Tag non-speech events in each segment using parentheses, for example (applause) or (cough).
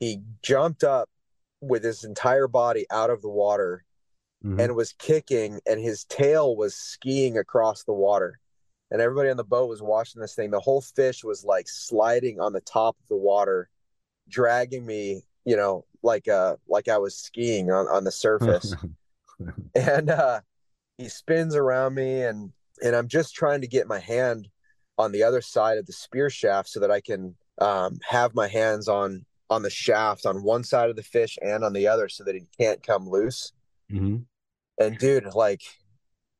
he jumped up with his entire body out of the water mm-hmm. and was kicking, and his tail was skiing across the water. And everybody on the boat was watching this thing. The whole fish was like sliding on the top of the water, dragging me, you know, like uh like I was skiing on, on the surface. (laughs) and uh he spins around me and and I'm just trying to get my hand on the other side of the spear shaft so that I can um, have my hands on on the shaft on one side of the fish and on the other so that he can't come loose. Mm-hmm. And dude, like,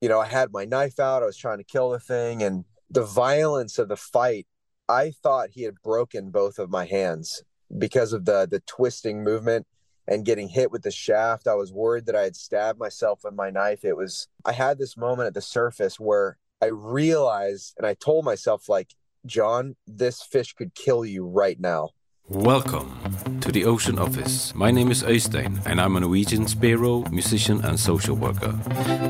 you know, I had my knife out. I was trying to kill the thing, and the violence of the fight. I thought he had broken both of my hands because of the the twisting movement and getting hit with the shaft. I was worried that I had stabbed myself with my knife. It was I had this moment at the surface where I realized and I told myself like, John, this fish could kill you right now. Welcome to the Ocean Office. My name is Øystein and I'm a Norwegian spearo, musician and social worker.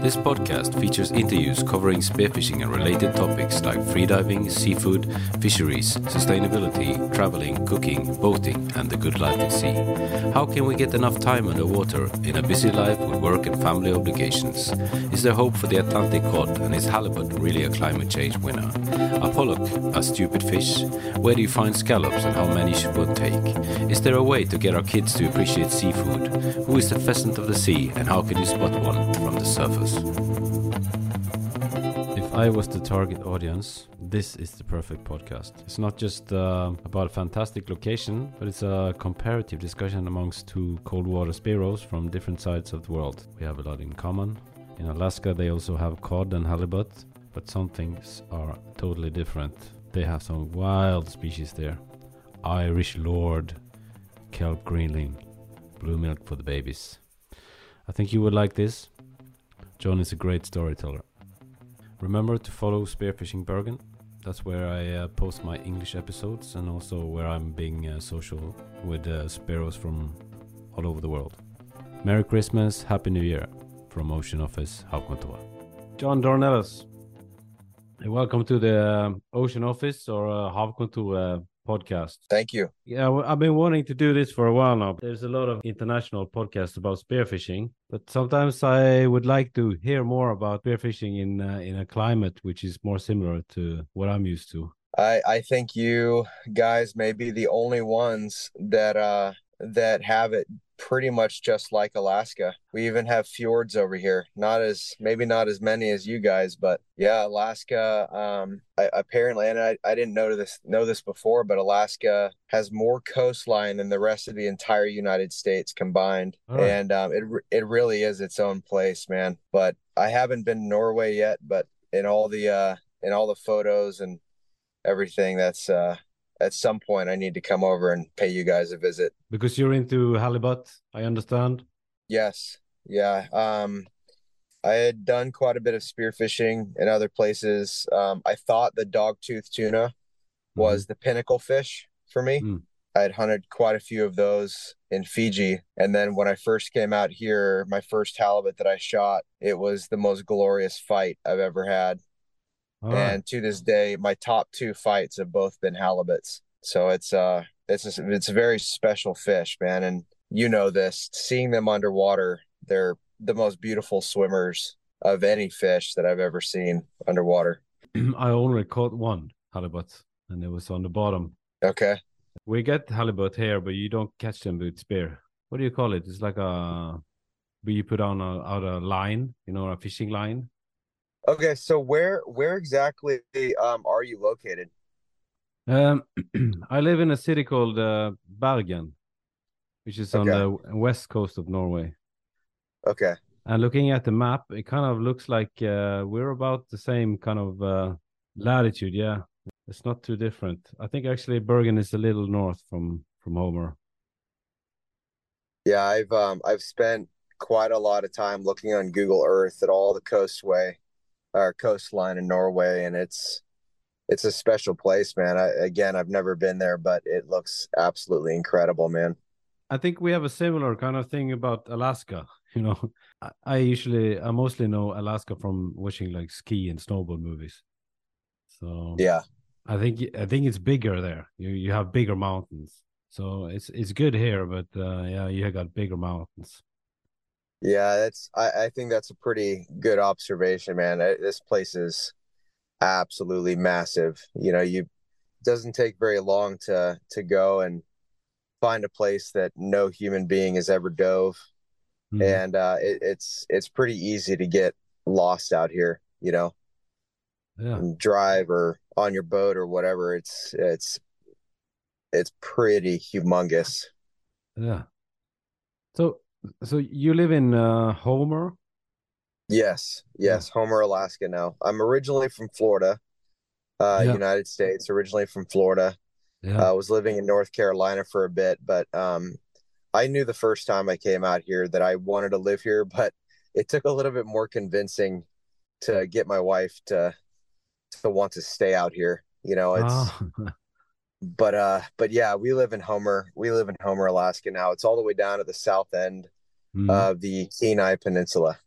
This podcast features interviews covering spearfishing and related topics like freediving, seafood, fisheries, sustainability, traveling, cooking, boating and the good life at sea. How can we get enough time underwater in a busy life with work and family obligations? Is there hope for the Atlantic cod and is halibut really a climate change winner? A pollock, a stupid fish? Where do you find scallops and how many should one take? Is there a way to get our kids to appreciate seafood? Who is the pheasant of the sea and how can you spot one from the surface? If I was the target audience, this is the perfect podcast. It's not just uh, about a fantastic location, but it's a comparative discussion amongst two cold water spearos from different sides of the world. We have a lot in common. In Alaska, they also have cod and halibut, but some things are totally different. They have some wild species there. Irish Lord, Kelp Greenling, Blue Milk for the babies. I think you would like this. John is a great storyteller. Remember to follow Spearfishing Bergen. That's where I uh, post my English episodes and also where I'm being uh, social with uh, spearos from all over the world. Merry Christmas, Happy New Year from Ocean Office, Havkontor. John Dornellas, welcome to the uh, Ocean Office or uh, Havkontor uh, podcast. Thank you. Yeah, I've been wanting to do this for a while now. There's a lot of international podcasts about spearfishing, but sometimes I would like to hear more about spearfishing in uh, in a climate which is more similar to what I'm used to. I I think you guys may be the only ones that uh that have it pretty much just like Alaska. We even have fjords over here. Not as maybe not as many as you guys, but yeah, Alaska. Um, I, apparently, and I, I didn't know this know this before, but Alaska has more coastline than the rest of the entire United States combined, right. and um, it it really is its own place, man. But I haven't been to Norway yet, but in all the uh, in all the photos and everything, that's uh, at some point I need to come over and pay you guys a visit. Because you're into halibut, I understand. Yes. Yeah. Um I had done quite a bit of spearfishing in other places. Um, I thought the dogtooth tuna was mm. the pinnacle fish for me. Mm. I had hunted quite a few of those in Fiji. And then when I first came out here, my first halibut that I shot, it was the most glorious fight I've ever had and to this day, my top two fights have both been halibuts. So it's uh, it's a, it's a very special fish, man. And you know this, seeing them underwater, they're the most beautiful swimmers of any fish that I've ever seen underwater. (clears throat) I only caught one halibut, and it was on the bottom. Okay. We get halibut here, but you don't catch them with spear. What do you call it? It's like a, but you put on a out a line, you know, a fishing line, Okay, so where where exactly um are you located? Um, (clears throat) I live in a city called uh, Bergen, which is on the west coast of Norway. Okay. And looking at the map, it kind of looks like uh, we're about the same kind of uh, latitude. Yeah, it's not too different. I think actually Bergen is a little north from from Homer. Yeah, I've um I've spent quite a lot of time looking on Google Earth at all the coastway our coastline in Norway, and it's it's a special place, man. I, again, I've never been there, but it looks absolutely incredible, man. I think we have a similar kind of thing about Alaska. (laughs) You know, I usually, I mostly know Alaska from watching like ski and snowboard movies. So yeah, I think I think it's bigger there. You you have bigger mountains, So it's it's good here, but uh, yeah, you have got bigger mountains. Yeah, that's I, I think that's a pretty good observation, man. This place is absolutely massive. You know, you doesn't take very long to to go and find a place that no human being has ever dove, mm-hmm. and uh, it, it's it's pretty easy to get lost out here. You know, yeah. drive or on your boat or whatever. It's it's it's pretty humongous. Yeah. So so you live in uh, Homer? Yes, yes. Homer, Alaska. Now I'm originally from Florida, uh, yeah. United States. Originally from Florida. Yeah. I uh, was living in North Carolina for a bit, but um, I knew the first time I came out here that I wanted to live here, but it took a little bit more convincing to get my wife to to want to stay out here. You know, it's oh. (laughs) but uh but yeah, we live in Homer. We live in Homer, Alaska now. It's all the way down to the south end mm. of the Kenai Peninsula.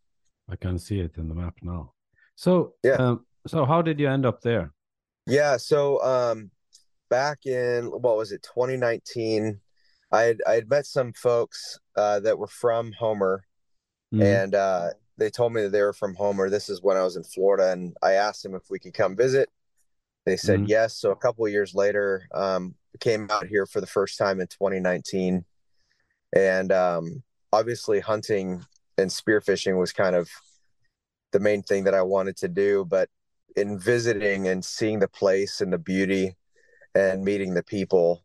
I can see it in the map now. So yeah. Um, so how did you end up there? Yeah, so um back in what was it, 2019, I had I had met some folks uh that were from Homer mm. and uh they told me that they were from Homer. This is when I was in Florida and I asked them if we could come visit. They said mm. yes. So a couple of years later, um came out here for the first time in 2019 and um obviously hunting and spearfishing was kind of the main thing that I wanted to do. But in visiting and seeing the place and the beauty and meeting the people,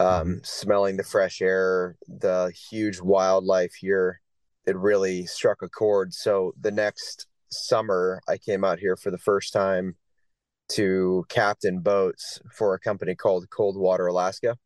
um, mm-hmm. smelling the fresh air, the huge wildlife here, it really struck a chord. So the next summer, I came out here for the first time to captain boats for a company called Coldwater Alaska.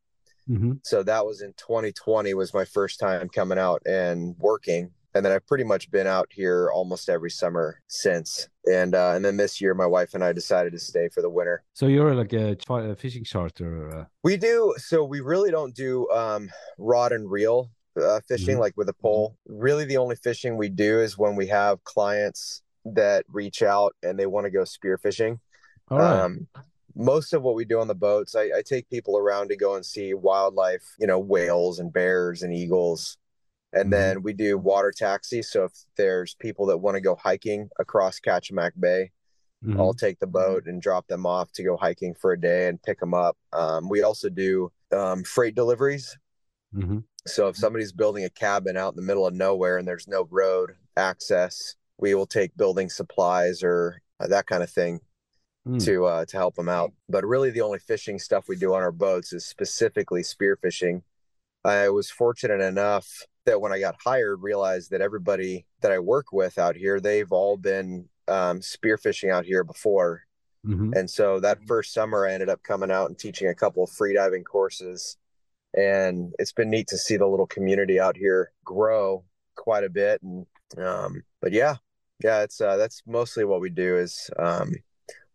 Mm-hmm. So that was in 2020 was my first time coming out and working. And then I've pretty much been out here almost every summer since. And uh, and then this year, my wife and I decided to stay for the winter. So you're like a, a fishing charter. Uh... We do. So we really don't do um, rod and reel uh, fishing, mm-hmm. like with a pole. Really, the only fishing we do is when we have clients that reach out and they want to go spear fishing. All right. Um, most of what we do on the boats, I, I, take people around to go and see wildlife, you know, whales and bears and eagles. And mm-hmm. then we do water taxi. So if there's people that want to go hiking across Kachemak Bay, mm-hmm. I'll take the boat and drop them off to go hiking for a day and pick them up. Um, we also do um, freight deliveries. Mm-hmm. So if somebody's building a cabin out in the middle of nowhere and there's no road access, we will take building supplies or uh, that kind of thing mm. to uh, to help them out. But really, the only fishing stuff we do on our boats is specifically spearfishing. I was fortunate enough that when I got hired, realized that everybody that I work with out here, they've all been um, spearfishing out here before. Mm-hmm. And so that first summer, I ended up coming out and teaching a couple of freediving courses. And it's been neat to see the little community out here grow quite a bit. And, um, but yeah, yeah, it's, uh, that's mostly what we do is, um,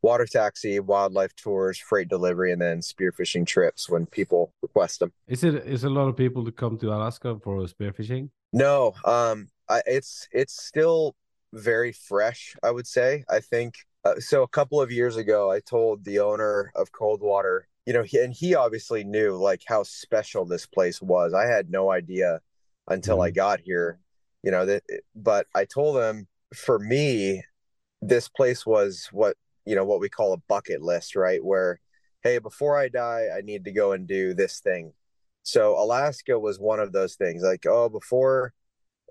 water taxi, wildlife tours, freight delivery, and then spearfishing trips when people request them. Is it is a lot of people to come to Alaska for spearfishing? No, um, I, it's it's still very fresh. I would say. I think uh, so. A couple of years ago, I told the owner of Coldwater, you know, he, and he obviously knew like how special this place was. I had no idea until mm. I got here, you know. That, but I told him for me, this place was what you know what we call a bucket list right where hey before i die i need to go and do this thing so alaska was one of those things like oh before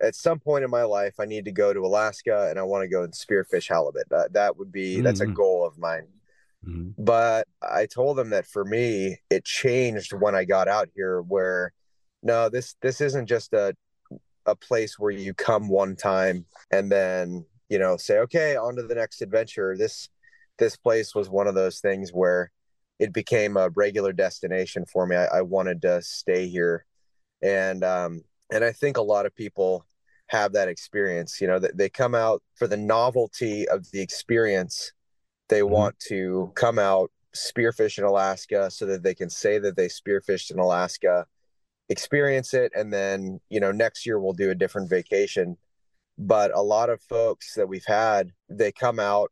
at some point in my life i need to go to alaska and i want to go and spearfish halibut that, that would be mm-hmm. that's a mm-hmm. goal of mine mm-hmm. but i told them that for me it changed when i got out here where no this this isn't just a a place where you come one time and then you know say okay on to the next adventure this this place was one of those things where it became a regular destination for me. I, I wanted to stay here, and um, and I think a lot of people have that experience. You know, that they come out for the novelty of the experience. They mm-hmm. want to come out spearfish in Alaska so that they can say that they spearfished in Alaska, experience it, and then you know next year we'll do a different vacation. But a lot of folks that we've had, they come out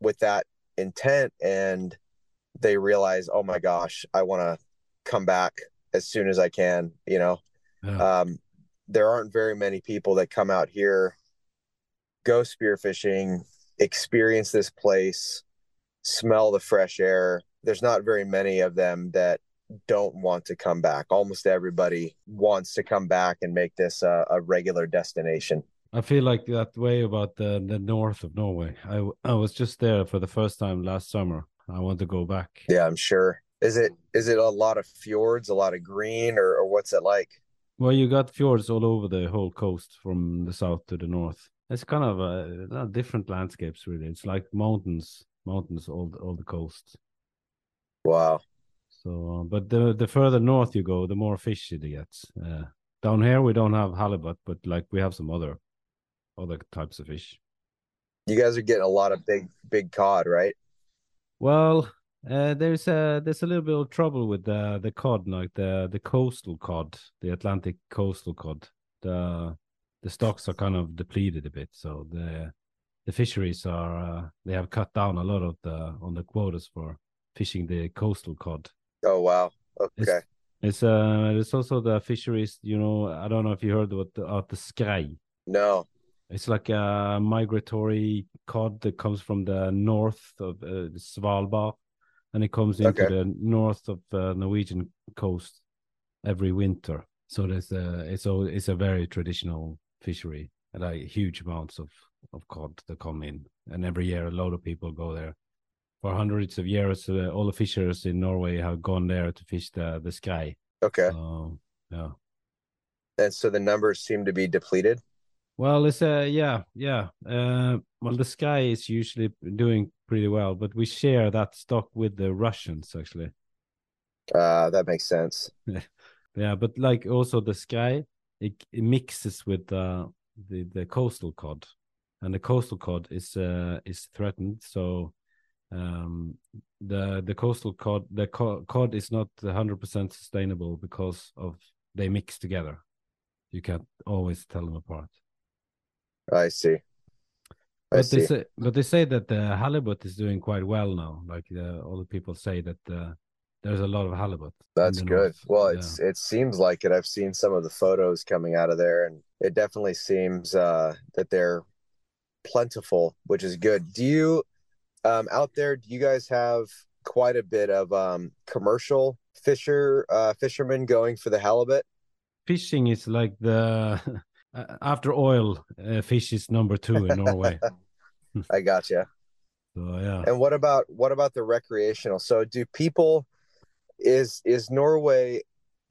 with that intent and they realize, oh my gosh, I want to come back as soon as I can. You know, yeah. um, there aren't very many people that come out here, go spearfishing, experience this place, smell the fresh air. There's not very many of them that don't want to come back. Almost everybody wants to come back and make this a, a regular destination. I feel like that way about the the north of Norway. I I was just there for the first time last summer. I want to go back. Yeah, I'm sure. Is it is it a lot of fjords, a lot of green, or, or what's it like? Well, you got fjords all over the whole coast from the south to the north. It's kind of a, different landscapes, really. It's like mountains, mountains all all the coast. Wow. So, uh, but the the further north you go, the more fish it gets. Uh, down here we don't have halibut, but like we have some other other types of fish. You guys are getting a lot of big big cod, right? Well, uh, there's a there's a little bit of trouble with the the cod, like the the coastal cod, the Atlantic coastal cod. The the stocks are kind of depleted a bit, so the the fisheries are uh, they have cut down a lot of the on the quotas for fishing the coastal cod. Oh wow! Okay. It's, it's uh it's also the fisheries. You know, I don't know if you heard about the, about the skrei. No. It's like a migratory cod that comes from the north of uh, Svalbard and it comes into okay. the north of the Norwegian coast every winter. So there's a it's a it's a very traditional fishery, like huge amounts of of cod that come in, and every year a lot of people go there. For hundreds of years, uh, all the fishers in Norway have gone there to fish the the skrei. Okay. So, yeah. And so the numbers seem to be depleted. Well, it's uh yeah yeah. Uh, well, the skrei is usually doing pretty well, but we share that stock with the Russians actually. Uh that makes sense. (laughs) yeah, but like also the skrei, it, it mixes with uh, the the coastal cod, and the coastal cod is uh is threatened. So um the the coastal cod the cod is not 100% sustainable because of they mix together you can't always tell them apart I see. I but see. they say, but they say that the halibut is doing quite well now. Like uh, all the people say that uh, there's a lot of halibut. That's good. North. Well, it's yeah. it seems like it. I've seen some of the photos coming out of there, and it definitely seems uh, that they're plentiful, which is good. Do you um, out there? Do you guys have quite a bit of um, commercial fisher uh, fishermen going for the halibut? Fishing is like the (laughs) uh, after oil, uh, fish is number two in Norway. (laughs) (laughs) I gotcha. So yeah. And what about what about the recreational? So do people is is Norway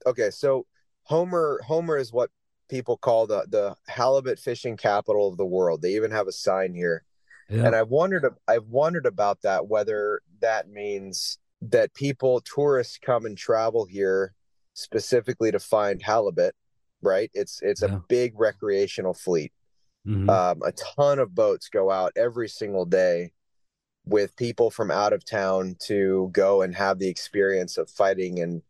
okay, so Homer Homer is what people call the the halibut fishing capital of the world. They even have a sign here. Yeah. And I've wondered I've wondered about that whether that means that people tourists come and travel here specifically to find halibut right? It's it's yeah. a big recreational fleet. Mm-hmm. Um, a ton of boats go out every single day with people from out of town to go and have the experience of fighting and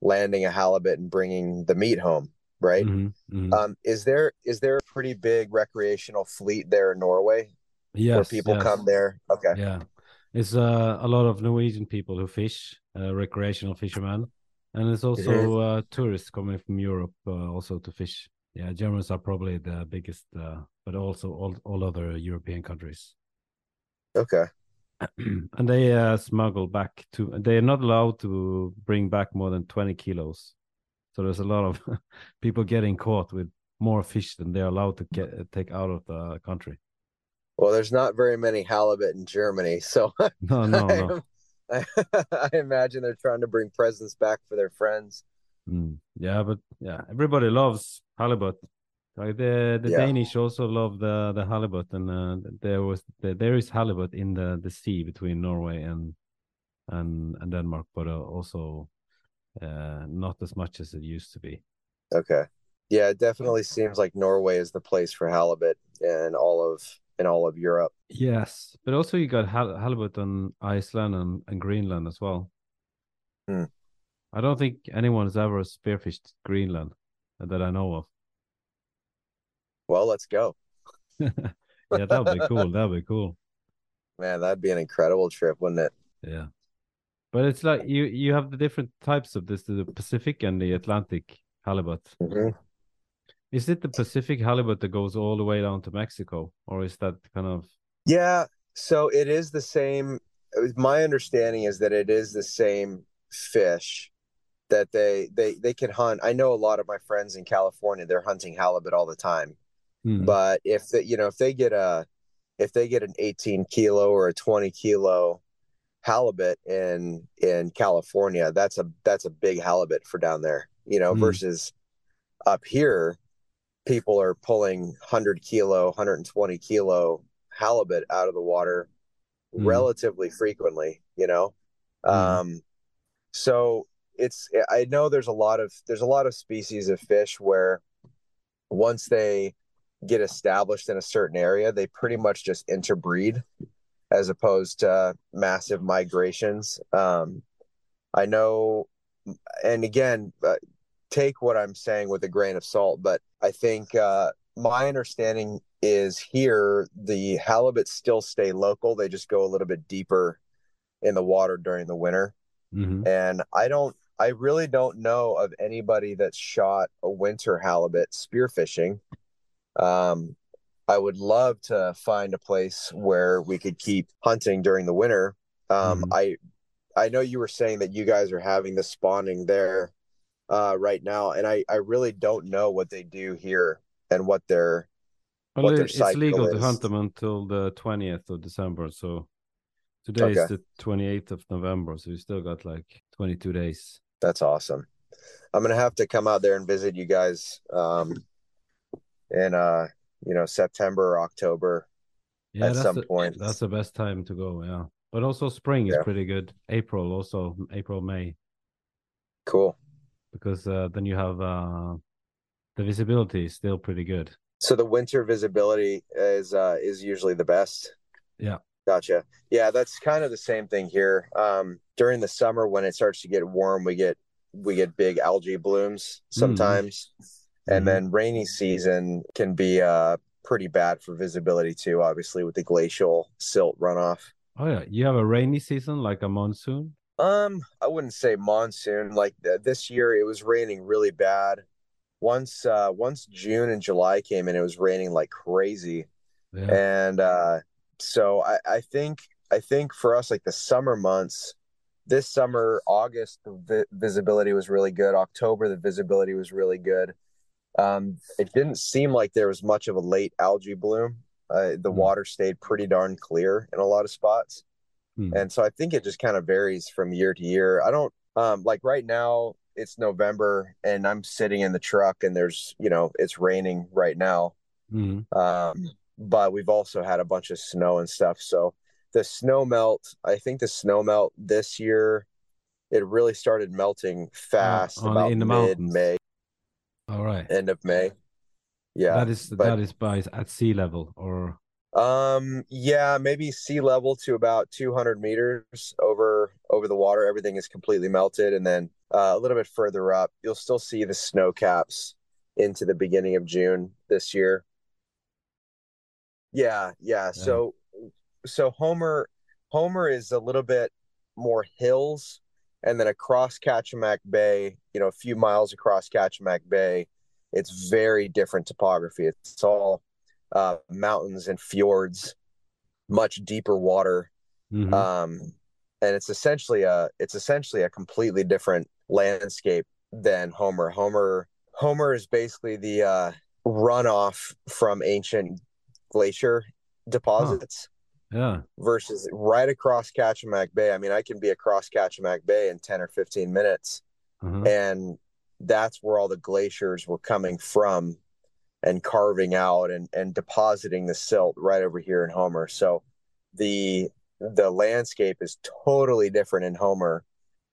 landing a halibut and bringing the meat home right mm-hmm. Mm-hmm. Um, is there is there a pretty big recreational fleet there in norway yes, where people yes. come there okay yeah it's uh, a lot of norwegian people who fish uh, recreational fishermen and it's also uh, tourists coming from Europe uh, also to fish. Yeah, Germans are probably the biggest, uh, but also all all other European countries. Okay. (clears throat) and they uh, smuggle back to. They are not allowed to bring back more than twenty kilos. So there's a lot of (laughs) people getting caught with more fish than they're allowed to get take out of the country. Well, there's not very many halibut in Germany, so no, no, no. (laughs) (laughs) I, imagine they're trying to bring presents back for their friends. Mm, yeah, but yeah, everybody loves halibut. Like the the yeah. Danish also love the the halibut, and uh, there was the, there is halibut in the the sea between Norway and and and Denmark, but uh, also uh, not as much as it used to be. Okay, yeah, it definitely seems like Norway is the place for halibut and all of in all of Europe. Yes, but also you got hal- halibut on Iceland and, and Greenland as well. Hmm. I don't think anyone has ever spearfished Greenland that I know of. Well, let's go. (laughs) yeah, that would be cool. That would be cool. (laughs) Man, that'd be an incredible trip, wouldn't it? Yeah. But it's like you you have the different types of this, the Pacific and the Atlantic halibut. Mm-hmm. Is it the Pacific halibut that goes all the way down to Mexico, or is that kind of? Yeah, so it is the same. My understanding is that it is the same fish that they they they can hunt. I know a lot of my friends in California; they're hunting halibut all the time. Hmm. But if the, you know if they get a if they get an 18 kilo or a 20 kilo halibut in in California, that's a that's a big halibut for down there. You know, hmm. versus up here, people are pulling 100 kilo, 120 kilo halibut out of the water mm. relatively frequently, you know? Mm. Um, so it's, I know there's a lot of, there's a lot of species of fish where once they get established in a certain area, they pretty much just interbreed as opposed to massive migrations. Um, I know, and again, uh, take what I'm saying with a grain of salt, but I think uh, my understanding is here the halibut still stay local. They just go a little bit deeper in the water during the winter. Mm-hmm. And I don't, I really don't know of anybody that's shot a winter halibut spearfishing. Um, I would love to find a place where we could keep hunting during the winter. Um, mm-hmm. I, I know you were saying that you guys are having the spawning there uh, right now, and I, I really don't know what they do here and what their well, what their it's legal is. to hunt them until the 20th of December. So today okay. is the 28th of November. So you still got like 22 days. That's awesome. I'm gonna have to come out there and visit you guys um, in uh, you know September or October yeah, at some the, point. That's the best time to go. Yeah, but also spring is yeah. pretty good. April also April May. Cool. Because uh, then you have uh, the visibility is still pretty good. So the winter visibility is uh, is usually the best. Yeah. Gotcha. Yeah, that's kind of the same thing here. Um, during the summer when it starts to get warm, we get we get big algae blooms sometimes. Mm. And mm-hmm. then rainy season can be uh pretty bad for visibility too, obviously with the glacial silt runoff. Oh yeah, you have a rainy season like a monsoon? Um, I wouldn't say monsoon. Like th- this year, it was raining really bad once uh once June and July came in, it was raining like crazy. Yeah. And uh so I, I think I think for us like the summer months, this summer, August, the vi- visibility was really good. October, the visibility was really good. Um, it didn't seem like there was much of a late algae bloom. Uh, the mm. water stayed pretty darn clear in a lot of spots. Mm. And so I think it just kind of varies from year to year. I don't um, like right now, it's November and I'm sitting in the truck and there's, you know, it's raining right now. Mm-hmm. Um, but we've also had a bunch of snow and stuff. So the snow melt, I think the snow melt this year, it really started melting fast uh, about mid May. All right. End of May. Yeah. That is but, that is by at sea level or um yeah, maybe sea level to about 200 meters over over the water. Everything is completely melted and then uh, a little bit further up, you'll still see the snow caps into the beginning of June this year. Yeah, yeah. yeah. So, so Homer, Homer is a little bit more hills, and then across Kachemak Bay, you know, a few miles across Kachemak Bay, it's very different topography. It's all uh, mountains and fjords, much deeper water. Mm-hmm. Um, and it's essentially a it's essentially a completely different landscape than Homer. Homer Homer is basically the uh, runoff from ancient glacier deposits. Huh. Yeah. Versus right across Kachemak Bay. I mean, I can be across Kachemak Bay in 10 or 15 minutes. Mm-hmm. And that's where all the glaciers were coming from and carving out and, and depositing the silt right over here in Homer. So the the landscape is totally different in Homer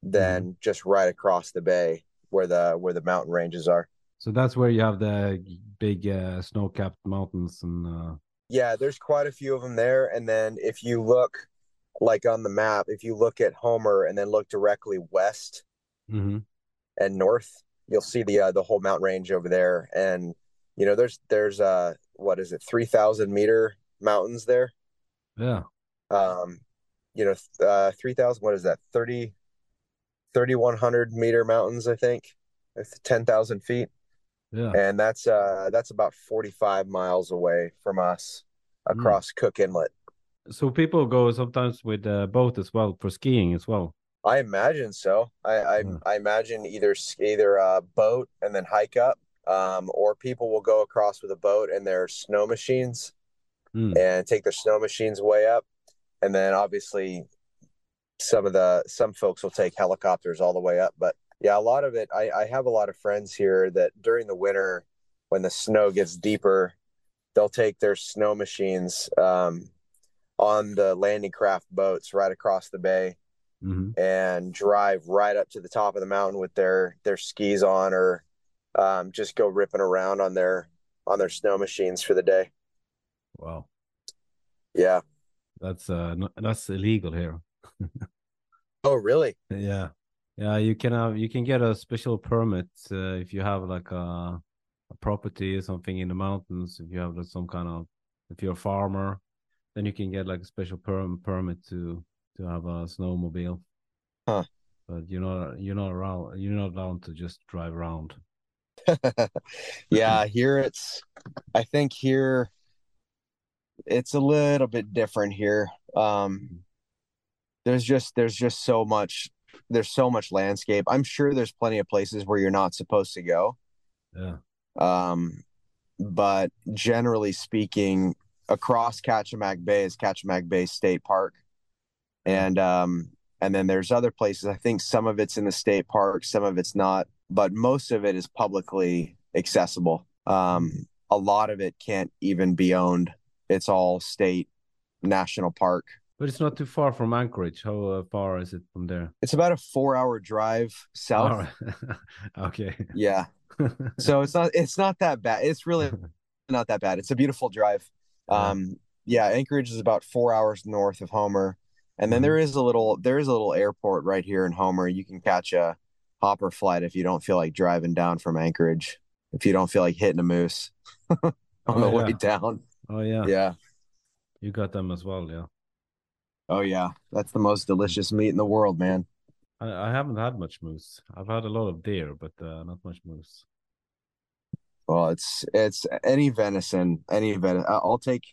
than mm-hmm. just right across the bay where the where the mountain ranges are. So that's where you have the big uh, snow-capped mountains and. Uh... Yeah, there's quite a few of them there, and then if you look, like on the map, if you look at Homer and then look directly west mm-hmm. and north, you'll see the uh, the whole mountain range over there, and you know there's there's uh what is it three thousand meter mountains there. Yeah. Um, you know, uh, three thousand. What is that? Thirty 3,100 meter mountains, I think, 10,000 feet. Yeah. And that's uh that's about 45 miles away from us hmm. across mm. Cook Inlet. So people go sometimes with a boat as well for skiing as well. I imagine so. I I, yeah. I imagine either either a boat and then hike up, um, or people will go across with a boat and their snow machines, mm. and take their snow machines way up, and then obviously some of the some folks will take helicopters all the way up. But yeah, a lot of it. I, I have a lot of friends here that during the winter, when the snow gets deeper, they'll take their snow machines um, on the landing craft boats right across the bay mm-hmm. and drive right up to the top of the mountain with their their skis on or um, just go ripping around on their on their snow machines for the day. Wow. Yeah. That's uh that's illegal here. (laughs) oh really? Yeah. Yeah, you can have you can get a special permit uh, if you have like a, a property or something in the mountains. If you have like, some kind of if you're a farmer, then you can get like a special per- permit to to have a snowmobile. Huh. But you're not you're not around you're not allowed to just drive around. (laughs) yeah, here it's I think here it's a little bit different here. Um there's just there's just so much there's so much landscape. I'm sure there's plenty of places where you're not supposed to go. Yeah. Um but generally speaking, across Kachemak Bay is Kachemak Bay State Park and um, and then there's other places. I think some of it's in the state park, some of it's not, but most of it is publicly accessible. Um, a lot of it can't even be owned. It's all state national park. But it's not too far from Anchorage. How uh, far is it from there? It's about a four-hour drive south. (laughs) okay. Yeah. (laughs) so it's not it's not that bad. It's really (laughs) not that bad. It's a beautiful drive. Um, yeah, Anchorage is about four hours north of Homer. And then mm-hmm. there is a little there is a little airport right here in Homer. You can catch a hopper flight if you don't feel like driving down from Anchorage. If you don't feel like hitting a moose (laughs) on oh, the yeah. way down. Oh yeah. Yeah. You got them as well, yeah. Oh yeah. That's the most delicious meat in the world, man. I, I haven't had much moose. I've had a lot of deer, but uh, not much moose. Well, it's it's any venison, any venison. I'll take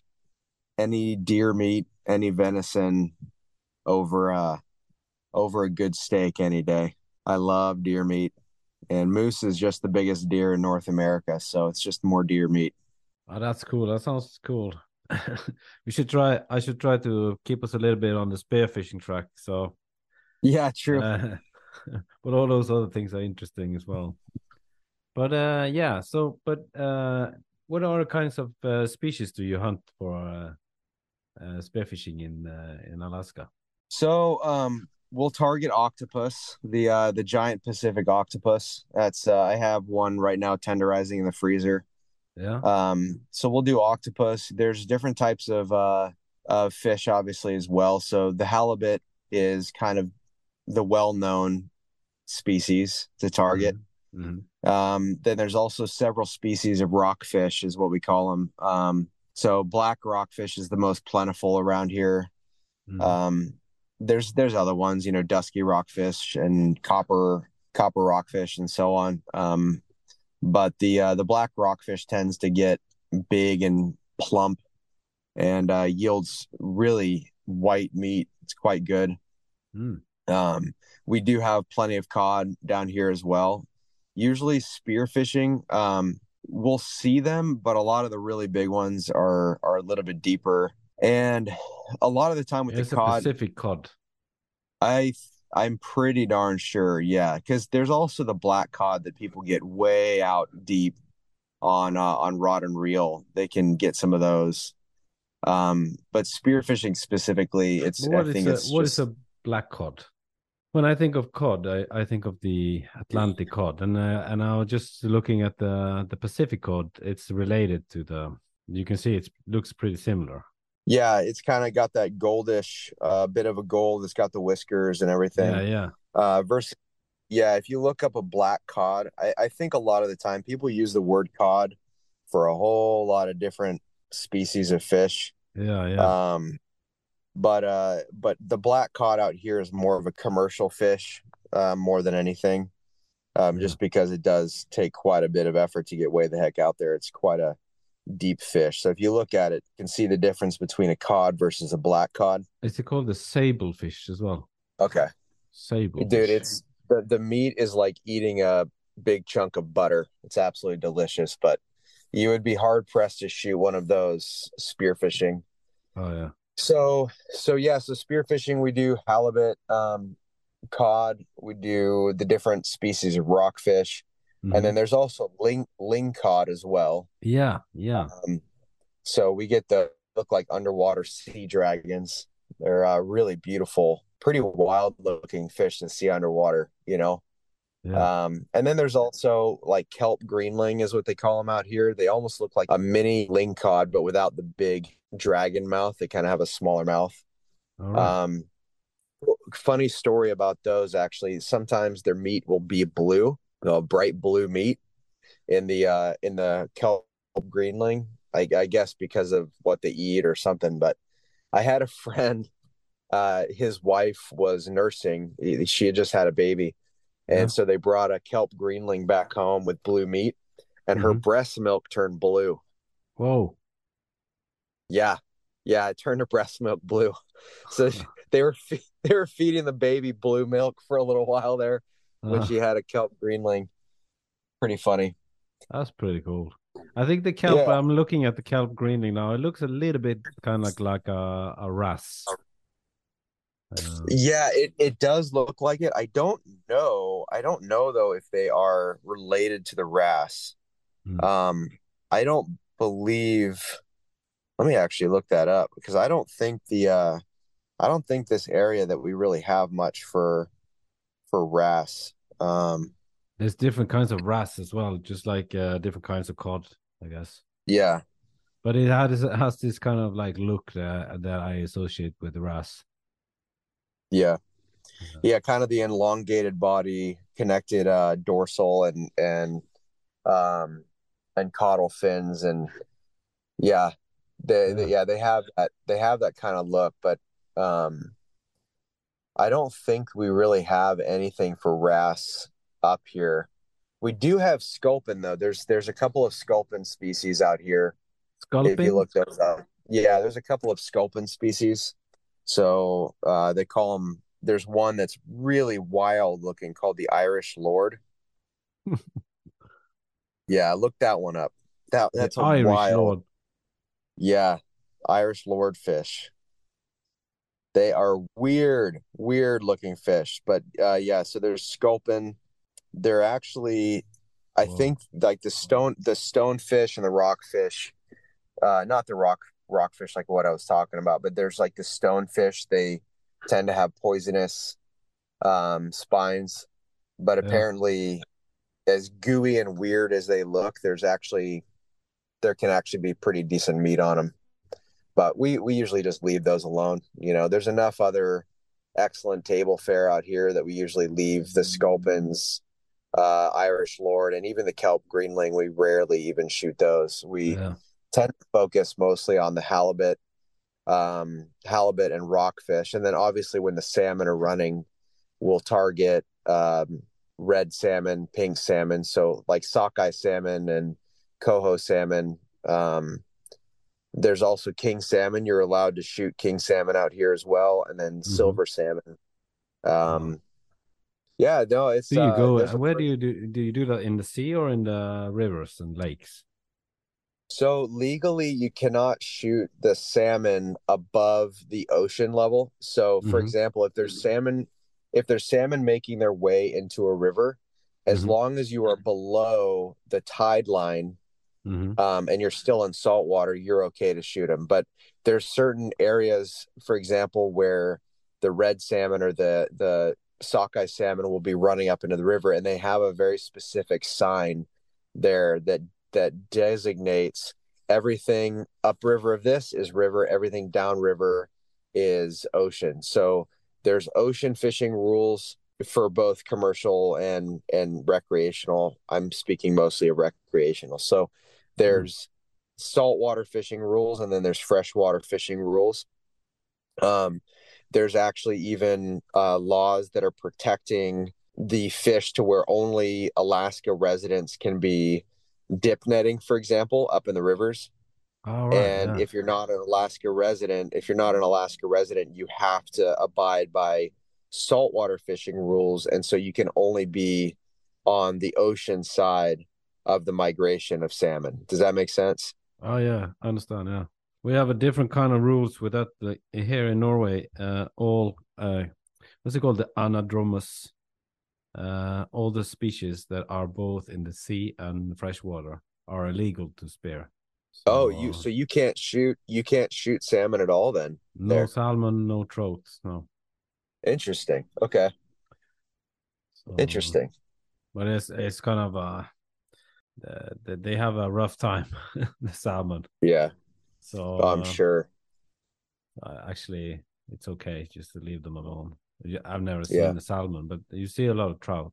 any deer meat, any venison, over uh over a good steak any day. I love deer meat. And moose is just the biggest deer in North America, so it's just more deer meat. Oh, that's cool. That sounds cool. (laughs) we should try I should try to keep us a little bit on the spearfishing track. So Yeah, true. Uh, (laughs) but all those other things are interesting as well. But uh yeah, so but uh what other kinds of uh, species do you hunt for uh, uh spearfishing in uh, in Alaska? So um, we'll target octopus, the uh, the giant Pacific octopus. That's uh, I have one right now tenderizing in the freezer. Yeah. Um, so we'll do octopus. There's different types of uh, of fish, obviously as well. So the halibut is kind of the well known species to target. Mm-hmm. mm-hmm. Um, then there's also several species of rockfish, is what we call them. Um, so black rockfish is the most plentiful around here. Mm-hmm. Um, there's there's other ones, you know, dusky rockfish and copper copper rockfish and so on. Um, but the uh, the black rockfish tends to get big and plump and uh, yields really white meat. It's quite good. Mm. Um, we do have plenty of cod down here as well. Usually spearfishing, um, we'll see them, but a lot of the really big ones are are a little bit deeper and a lot of the time with it's the cod, Pacific cod. I I'm pretty darn sure, yeah, because there's also the black cod that people get way out deep on uh, on rod and reel. They can get some of those. Um, but spearfishing specifically, it's what I think a, it's what just... is a black cod. When I think of cod, I, I think of the Atlantic cod, and uh, and I was just looking at the the Pacific cod. It's related to the. You can see it looks pretty similar. Yeah, it's kind of got that goldish uh, bit of a gold. It's got the whiskers and everything. Yeah, yeah. Uh, versus, yeah, if you look up a black cod, I, I think a lot of the time people use the word cod for a whole lot of different species of fish. Yeah, yeah. Um, but uh, but the black cod out here is more of a commercial fish. uh, more than anything, um, yeah. just because it does take quite a bit of effort to get way the heck out there. It's quite a deep fish. So if you look at it, you can see the difference between a cod versus a black cod. Is it called the sable fish as well? Okay. Sable. Dude, fish. it's the, the meat is like eating a big chunk of butter. It's absolutely delicious, but you would be hard pressed to shoot one of those spearfishing. Oh yeah. So so yeah, so spearfishing we do halibut, um, cod, we do the different species of rockfish. Mm-hmm. And then there's also ling lingcod as well. Yeah, yeah. Um, so we get the look like underwater sea dragons. They're uh, really beautiful, pretty wild looking fish to see underwater. You know. Yeah. Um, and then there's also like kelp greenling is what they call them out here. They almost look like a mini lingcod, but without the big dragon mouth. They kind of have a smaller mouth. Right. Um, funny story about those actually. Sometimes their meat will be blue, a bright blue meat in the uh, in the kelp greenling. I, I guess because of what they eat or something. But I had a (laughs) friend. Uh, his wife was nursing. She had just had a baby, and yeah. so they brought a kelp greenling back home with blue meat, and mm-hmm. her breast milk turned blue. Whoa! Yeah, yeah, it turned her breast milk blue. (laughs) So (sighs) they were they were feeding the baby blue milk for a little while there when uh, she had a kelp greenling. Pretty funny. That's pretty cool. I think the kelp. Yeah. I'm looking at the kelp greenling now. It looks a little bit kind of like, like a a wrasse. Um, yeah, it, it does look like it. I don't know. I don't know though if they are related to the wrasse. Hmm. Um, I don't believe. Let me actually look that up because I don't think the uh, I don't think this area that we really have much for for wrasse. Um, There's different kinds of wrasse as well, just like uh, different kinds of cod, I guess. Yeah, but it has it has this kind of like look that that I associate with the wrasse. Yeah, yeah, kind of the elongated body, connected uh, dorsal and and um and caudal fins, and yeah, they, yeah. they yeah they have that they have that kind of look, but um, I don't think we really have anything for wrasse up here. We do have sculpin though. There's there's a couple of sculpin species out here. Sculpin. If you look those up, yeah, there's a couple of sculpin species. So uh, they call them. There's one that's really wild looking called the Irish Lord. (laughs) yeah, look that one up. That that's the a Irish wild. Lord. Yeah, Irish Lord fish. They are weird, weird looking fish. But uh, yeah, so there's sculpin. They're actually, I Whoa. think, like the stone, the stonefish and the rockfish. Uh, not the rock rockfish like what I was talking about, but there's like the stonefish. They tend to have poisonous um, spines, but yeah. apparently, as gooey and weird as they look, there's actually there can actually be pretty decent meat on them but we we usually just leave those alone. You know, there's enough other excellent table fare out here that we usually leave the sculpins, uh, Irish Lord, and even the kelp greenling. We rarely even shoot those. We yeah. tend to focus mostly on the halibut, um, halibut and rockfish, and then obviously when the salmon are running, we'll target um, red salmon, pink salmon. So like sockeye salmon and coho salmon. Um, there's also king salmon. You're allowed to shoot king salmon out here as well, and then mm-hmm. silver salmon. Um, yeah, no, it's. Do you uh, go? Where do you do? Do you do that in the sea or in the rivers and lakes? So legally, you cannot shoot the salmon above the ocean level. So, for mm-hmm. example, if there's salmon, if there's salmon making their way into a river, as mm-hmm. long as you are below the tide line mm-hmm. um, and you're still in salt water, you're okay to shoot them. But there's certain areas, for example, where the red salmon or the the sockeye salmon will be running up into the river, and they have a very specific sign there that that designates everything upriver of this is river, everything downriver is ocean. So there's ocean fishing rules for both commercial and and recreational. I'm speaking mostly of recreational. So there's saltwater fishing rules and then there's freshwater fishing rules. Um, there's actually even uh, laws that are protecting the fish to where only Alaska residents can be dip netting, for example, up in the rivers. right, and yeah. if you're not an Alaska resident, if you're not an Alaska resident, you have to abide by saltwater fishing rules. And so you can only be on the ocean side of the migration of salmon. Does that make sense? Oh yeah, I understand. Yeah, we have a different kind of rules with that. Like here in Norway, uh, all uh, what's it called, the anadromous, uh, all the species that are both in the sea and freshwater are illegal to spear. So, oh, you so you can't shoot you can't shoot salmon at all then? No there. salmon, no trouts, no. Interesting. Okay. So, Interesting. But it's it's kind of a uh, they have a rough time, (laughs) the salmon. Yeah. So I'm uh, sure. Uh, actually, it's okay just to leave them alone. I've never seen yeah. the salmon, but you see a lot of trout.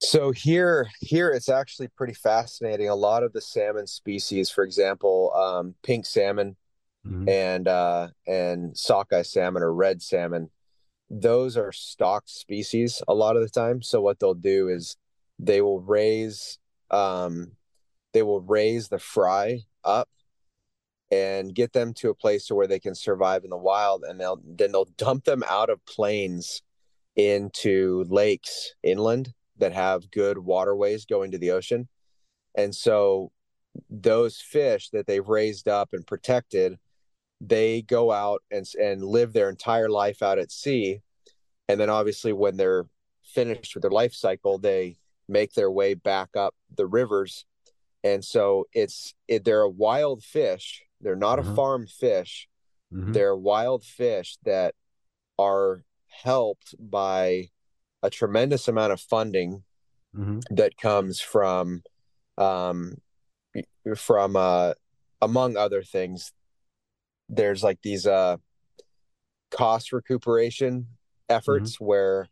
So here, here it's actually pretty fascinating. A lot of the salmon species, for example, um, pink salmon mm-hmm. and uh, and sockeye salmon or red salmon, those are stocked species a lot of the time. So what they'll do is they will raise um, they will raise the fry up and get them to a place where they can survive in the wild and they'll then they'll dump them out of planes into lakes inland that have good waterways going to the ocean. And so those fish that they've raised up and protected they go out and and live their entire life out at sea. And then obviously when they're finished with their life cycle they make their way back up the rivers and so it's it, they're a wild fish they're not mm-hmm. a farm fish mm-hmm. they're wild fish that are helped by a tremendous amount of funding mm-hmm. that comes from um from uh among other things there's like these uh cost recuperation efforts mm-hmm. where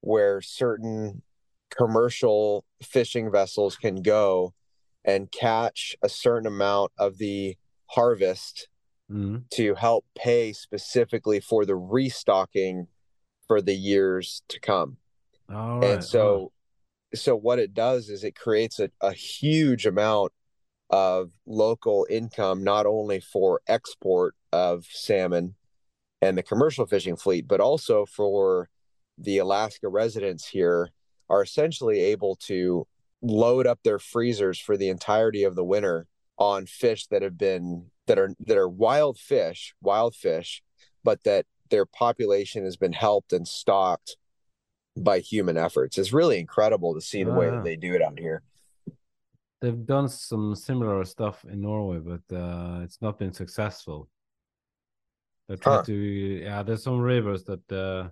where certain commercial fishing vessels can go and catch a certain amount of the harvest mm-hmm. to help pay specifically for the restocking for the years to come. And so so what it does is it creates a, a huge amount of local income not only for export of salmon and the commercial fishing fleet but also for the Alaska residents here are essentially able to load up their freezers for the entirety of the winter on fish that have been that are that are wild fish, wild fish, but that their population has been helped and stocked by human efforts. It's really incredible to see the way that they do it out here. They've done some similar stuff in Norway, but uh, it's not been successful. They try huh. to yeah. There's some rivers that uh,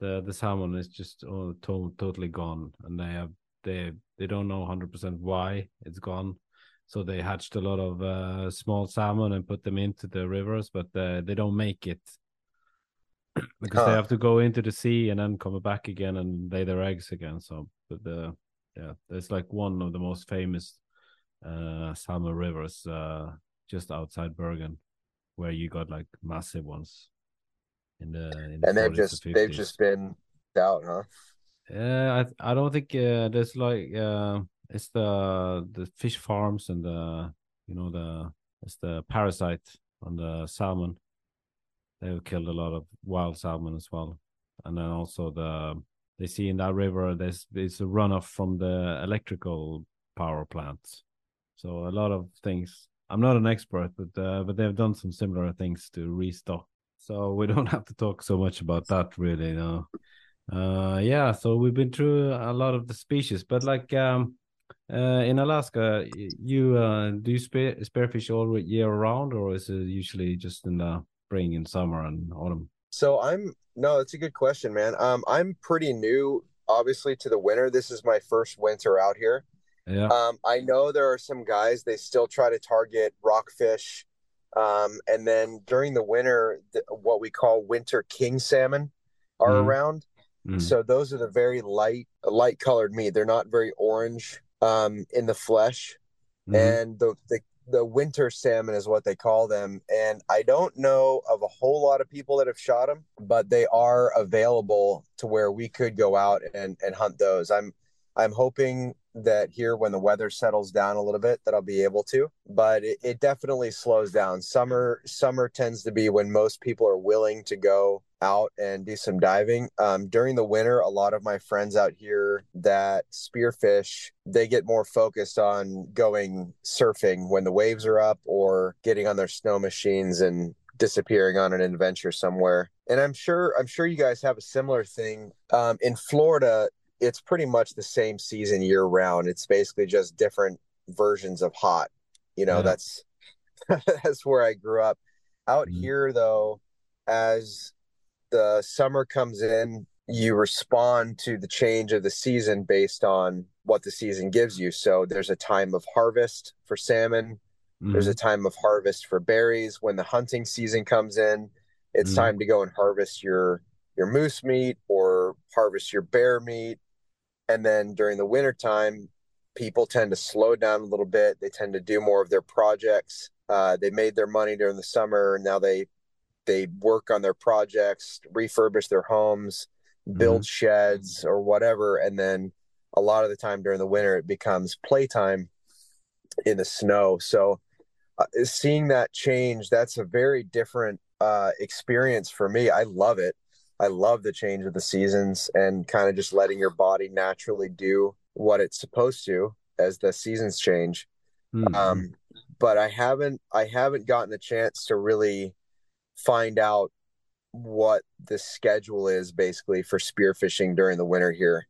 the the salmon is just oh, to- totally gone, and they have they they don't know 100% why it's gone. So they hatched a lot of uh, small salmon and put them into the rivers, but uh, they don't make it (clears throat) because huh. they have to go into the sea and then come back again and lay their eggs again. So, but the yeah, there's like one of the most famous uh, salmon rivers uh, just outside Bergen, where you got like massive ones in the, in the and they've just they've just been out, huh? Yeah, I I don't think uh, there's like uh, it's the the fish farms and the you know the it's the parasite on the salmon. They've killed a lot of wild salmon as well, and then also the they see in that river there's there's a runoff from the electrical power plants. So a lot of things. I'm not an expert, but uh, but they've done some similar things to restock. So we (laughs) don't have to talk so much about that really. Know uh yeah so we've been through a lot of the species but like um uh in alaska you uh do you spear spearfish all year round or is it usually just in the spring and summer and autumn? So i'm no it's a good question man. Um i'm pretty new obviously to the winter. This is my first winter out here. Yeah. Um i know there are some guys they still try to target rockfish um and then during the winter the, what we call winter king salmon are mm. around Mm. So those are the very light, light colored meat. They're not very orange um, in the flesh, mm. and the, the the winter salmon is what they call them, and I don't know of a whole lot of people that have shot them, but they are available to where we could go out and and hunt those. I'm I'm hoping that here when the weather settles down a little bit that I'll be able to but it, it, definitely slows down summer summer tends to be when most people are willing to go out and do some diving um, during the winter a lot of my friends out here that spearfish they get more focused on going surfing when the waves are up or getting on their snow machines and disappearing on an adventure somewhere and i'm sure i'm sure you guys have a similar thing um, in florida it's pretty much the same season year round. It's basically just different versions of hot. You know, yeah. that's (laughs) that's where I grew up. Out mm-hmm. here though, as the summer comes in, you respond to the change of the season based on what the season gives you. So there's a time of harvest for salmon. Mm-hmm. There's a mm-hmm. time of harvest for berries. When the hunting season comes in, it's mm-hmm. time to go and harvest your your moose meat or harvest your bear meat and then during the winter time people tend to slow down a little bit they tend to do more of their projects uh, they made their money during the summer and now they they work on their projects refurbish their homes build mm-hmm. sheds or whatever and then a lot of the time during the winter it becomes playtime in the snow so uh, seeing that change that's a very different uh, experience for me i love it I love the change of the seasons and kind of just letting your body naturally do what it's supposed to as the seasons change. Mm-hmm. Um, but I haven't I haven't gotten a chance to really find out what the schedule is basically for spearfishing during the winter here.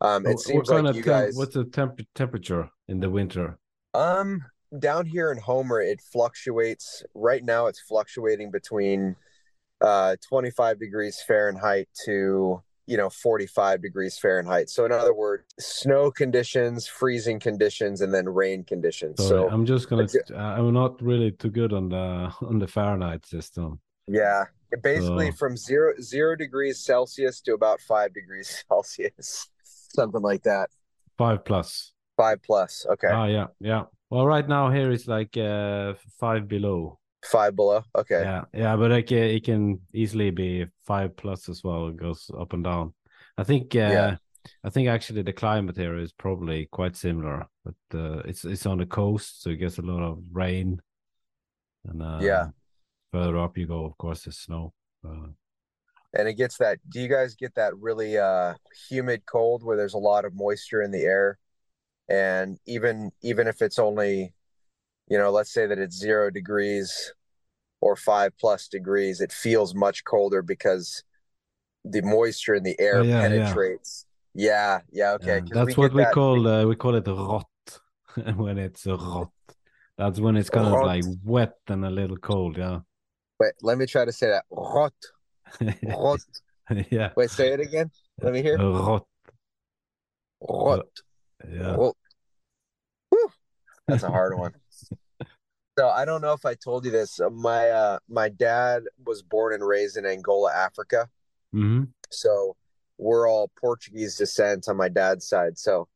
Um, it seems like you temp- guys. What's the temp- temperature in the winter? Um, down here in Homer, it fluctuates. Right now, it's fluctuating between uh, 25 degrees Fahrenheit to you know 45 degrees Fahrenheit. So in other words, snow conditions, freezing conditions, and then rain conditions. Sorry, so I'm just gonna. I'm not really too good on the (laughs) on the Fahrenheit system. Yeah, basically so. from zero zero degrees Celsius to about five degrees (laughs) Celsius, something like that. Five plus. Five plus. Okay. Ah, yeah, yeah. Well, right now here it's like uh, five below. Five below. Okay. Yeah, yeah, but like uh, it can easily be five plus as well. It goes up and down. I think. Uh, yeah. I think actually the climate here is probably quite similar, but uh, it's it's on the coast, so it gets a lot of rain. And uh, yeah, further up you go, of course, there's snow. Uh, and it gets that. Do you guys get that really uh, humid cold where there's a lot of moisture in the air, and even even if it's only you know, let's say that it's zero degrees or five plus degrees, it feels much colder because the moisture in the air oh, yeah, penetrates. Yeah, yeah, yeah okay. Yeah, that's we what we that... call uh, we call it rot (laughs) when it's a rot. That's when it's kind rot. of like wet and a little cold. Yeah. Wait, let me try to say that. Rot. Rot. (laughs) yeah. Wait, say it again. Let me hear. Rot. Rot. Yeah. Rot. That's a hard one. (laughs) So I don't know if I told you this. Uh, my uh, my dad was born and raised in Angola, Africa. Mm-hmm. So we're all Portuguese descent on my dad's side. So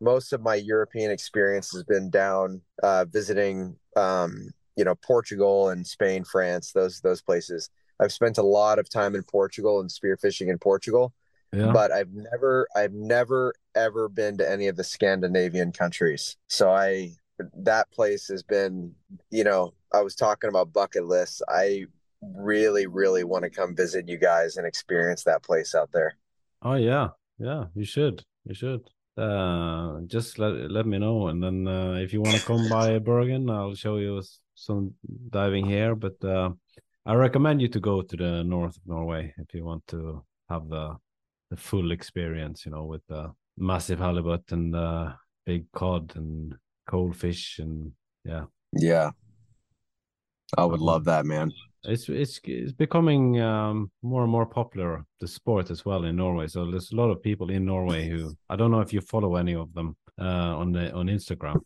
most of my European experience has been down uh, visiting, um, you know, Portugal and Spain, France, those those places. I've spent a lot of time in Portugal and spearfishing in Portugal, yeah. but I've never, I've never ever been to any of the Scandinavian countries. So I that place has been, you know, I was talking about bucket lists. I really, really want to come visit you guys and experience that place out there. Oh yeah, yeah, you should, you should. Uh, just let let me know, and then uh, if you want to come by (laughs) Bergen, I'll show you some diving here. But uh, I recommend you to go to the north of Norway if you want to have the the full experience. You know, with the massive halibut and the big cod and cold fish and yeah. Yeah. I would love that, man. It's it's it's becoming um, more and more popular the sport as well in Norway. So there's a lot of people in Norway who I don't know if you follow any of them uh, on the on Instagram.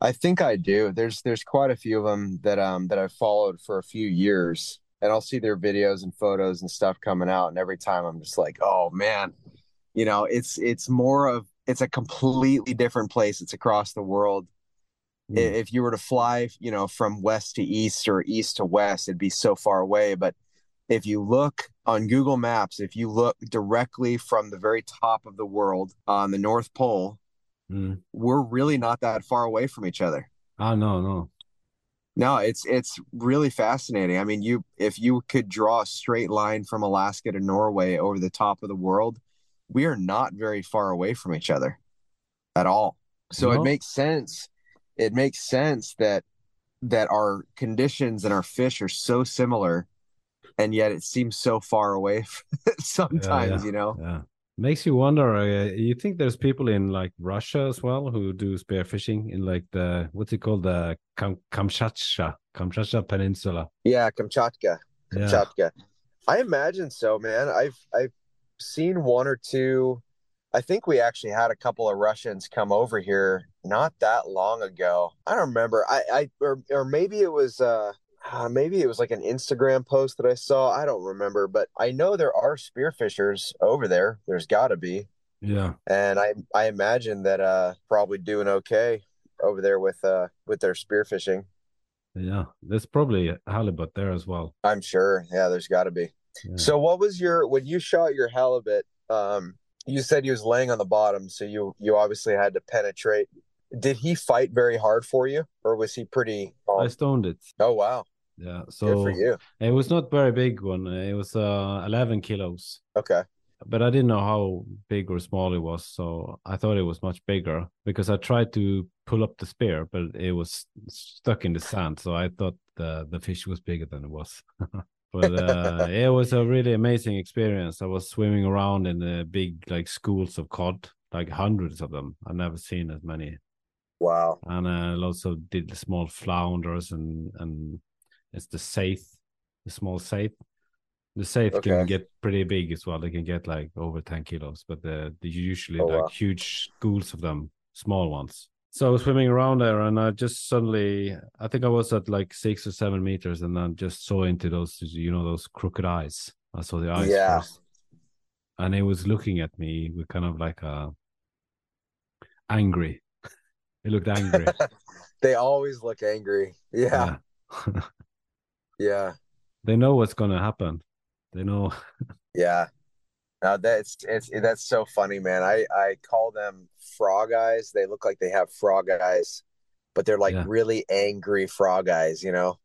I think I do. There's there's quite a few of them that um that I've followed for a few years, and I'll see their videos and photos and stuff coming out, and every time I'm just like, oh man, you know, it's it's more of it's a completely different place. It's across the world Mm. If you were to fly, you know, from west to east or east to west, it'd be so far away. But if you look on Google Maps, if you look directly from the very top of the world on the North Pole, mm. we're really not that far away from each other. Oh no, no. No, it's it's really fascinating. I mean, you if you could draw a straight line from Alaska to Norway over the top of the world, we are not very far away from each other at all. So no. it makes sense. It makes sense that that our conditions and our fish are so similar and yet it seems so far away sometimes, (laughs) yeah, yeah, you know. Yeah. Makes you wonder. Uh, you think there's people in like Russia as well who do spearfishing in like the what's it called the Kam- Kamchatka Kamchatka Peninsula? Yeah, Kamchatka. Kamchatka. Yeah. I imagine so, man. I've I've seen one or two. I think we actually had a couple of Russians come over here not that long ago. I don't remember. I I or or maybe it was uh uh, maybe it was like an Instagram post that I saw. I don't remember, but I know there are spearfishers over there. There's got to be. Yeah. And I I imagine that uh probably doing okay over there with uh with their spearfishing. Yeah, there's probably halibut there as well. I'm sure. Yeah, there's got to be. Yeah. So what was your when you shot your halibut um you said he was laying on the bottom so you you obviously had to penetrate did he fight very hard for you or was he pretty um... i stoned it. Oh wow. Yeah so it was not very big one. It was uh 11 kilos. Okay. But i didn't know how big or small it was so i thought it was much bigger because i tried to pull up the spear but it was stuck in the sand so i thought the the fish was bigger than it was. (laughs) But uh, it was a really amazing experience. I was swimming around in the big like schools of cod like hundreds of them. I've never seen as many Wow. And uh, I also did the small flounders and and it's the saithe, the small saithe. The saithe okay. can get pretty big as well. They can get like over 10 kilos, but the, the usually oh, like wow. huge schools of them, small ones. So I was swimming around there and I just suddenly, I think I was at like six or seven meters and then just saw into those, you know, those crooked eyes. I saw the eyes yeah. first. And it was looking at me with kind of like a angry he looked angry. (laughs) they always look angry. Yeah. Yeah. (laughs) yeah. They know what's going to happen. They know. (laughs) yeah. Now that's it's that's so funny, man. I I call them frog eyes. They look like they have frog eyes, but they're like yeah. really angry frog eyes. You know,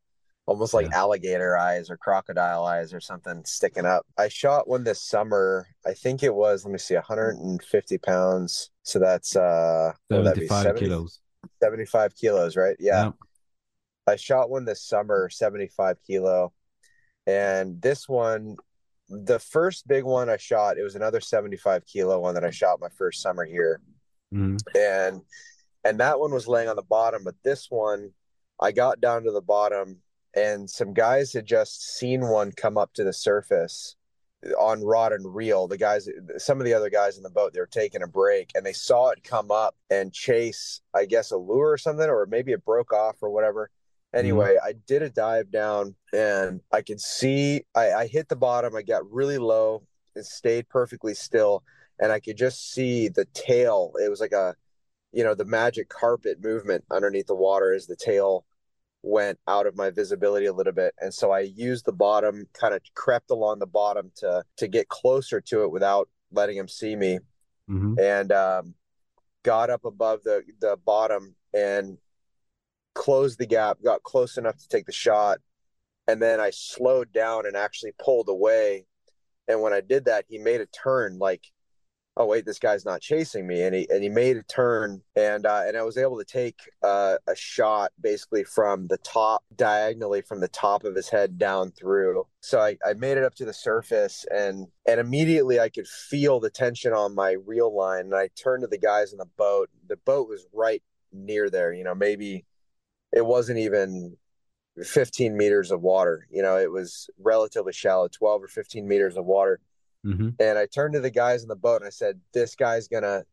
almost like yeah. alligator eyes or crocodile eyes or something sticking up. I shot one this summer. I think it was. Let me see, 150 pounds. So that's uh 75 70, kilos. 75 kilos, right? Yeah. yeah. I shot one this summer, 75 kilo. And this one, the first big one I shot, it was another 75 kilo one that I shot my first summer here. Mm-hmm. And and that one was laying on the bottom, but this one I got down to the bottom and some guys had just seen one come up to the surface on rod and reel. The guys some of the other guys in the boat they were taking a break and they saw it come up and chase i guess a lure or something or maybe it broke off or whatever. Anyway mm-hmm. i did a dive down and i could see I, I hit the bottom i got really low it stayed perfectly still and i could just see the tail. It was like a you know the magic carpet movement underneath the water as the tail went out of my visibility a little bit. And so i used the bottom kind of crept along the bottom to to get closer to it without letting him see me. Mm-hmm. and um, got up above the the bottom and closed the gap got close enough to take the shot. And then i slowed down and actually pulled away. And when i did that he made a turn like oh wait, this guy's not chasing me, and he and he made a turn, and uh, and I was able to take uh, a shot basically from the top diagonally from the top of his head down through. So I, I made it up to the surface, and and immediately I could feel the tension on my reel line, and I turned to the guys in the boat. The boat was right near there, you know, maybe it wasn't even 15 meters of water. You know, it was relatively shallow, 12 or 15 meters of water Mm-hmm. And I turned to the guys in the boat and I said, "This guy's gonna,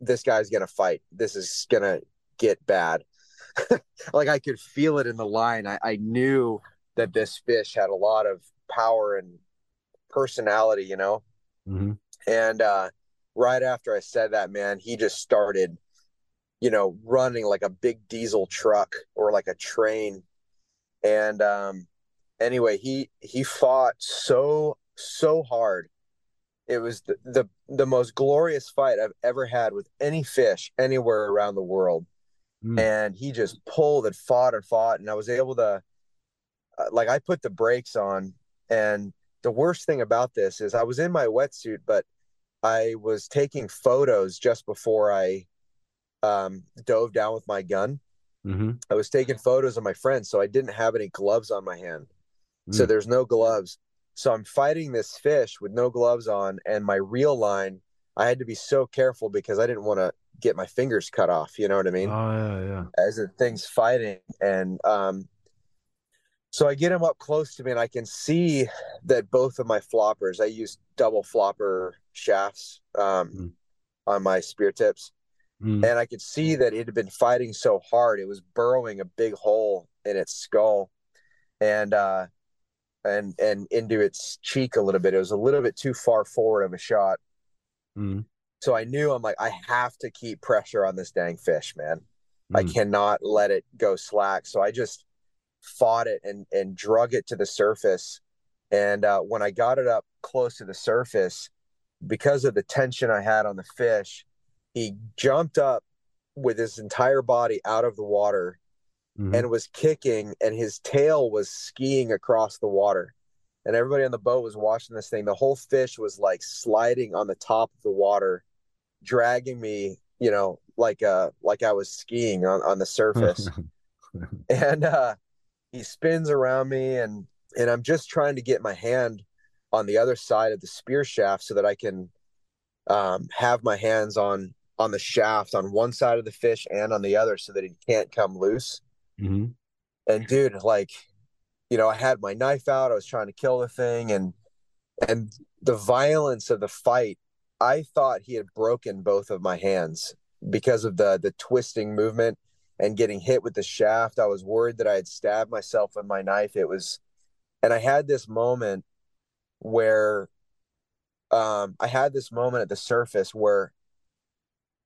this guy's gonna fight. This is gonna get bad." (laughs) like I could feel it in the line. I, I knew that this fish had a lot of power and personality, you know. Mm-hmm. And uh, right after I said that, man, he just started. you know, running like a big diesel truck or like a train. And um, anyway, he he fought so so hard. It was the, the the most glorious fight I've ever had with any fish anywhere around the world. Mm. And he just pulled and fought and fought, and I was able to, uh, like, I put the brakes on. And the worst thing about this is I was in my wetsuit, but I was taking photos just before I um, dove down with my gun. Mm-hmm. I was taking photos of my friends, so I didn't have any gloves on my hand. Mm. So there's no gloves. So I'm fighting this fish with no gloves on, and my reel line. I had to be so careful because I didn't want to get my fingers cut off. You know what I mean? Oh yeah, yeah. As the thing's fighting, and um, so I get him up close to me, and I can see that both of my floppers. I use double flopper shafts um, mm. on my spear tips, Mm. And I could see that it had been fighting so hard. It was burrowing a big hole in its skull and uh and and into its cheek a little bit. It was a little bit too far forward of a shot. Mm. So I knew I'm like, I have to keep pressure on this dang fish, man. Mm. I cannot let it go slack. So I just fought it and and drug it to the surface. And uh, when I got it up close to the surface, because of the tension I had on the fish, he jumped up with his entire body out of the water mm-hmm. and was kicking and his tail was skiing across the water and everybody on the boat was watching this thing the whole fish was like sliding on the top of the water dragging me you know like uh like i was skiing on on the surface (laughs) and uh he spins around me and and i'm just trying to get my hand on the other side of the spear shaft so that i can um, have my hands on on the shaft on one side of the fish and on the other so that it can't come loose. Mm-hmm. And dude, like, you know, I had my knife out. I was trying to kill the thing, and and the violence of the fight. I thought he had broken both of my hands because of the the twisting movement and getting hit with the shaft. I was worried that I had stabbed myself with my knife. It was, and I had this moment where, um, I had this moment at the surface where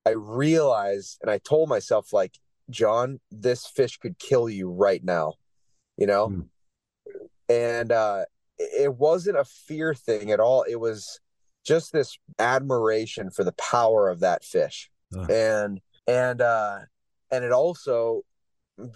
I realized and I told myself, like, John, this fish could kill you right now, you know? Mm. And uh, it wasn't a fear thing at all. It was just this admiration for the power of that fish. Uh. And, and, uh, and it also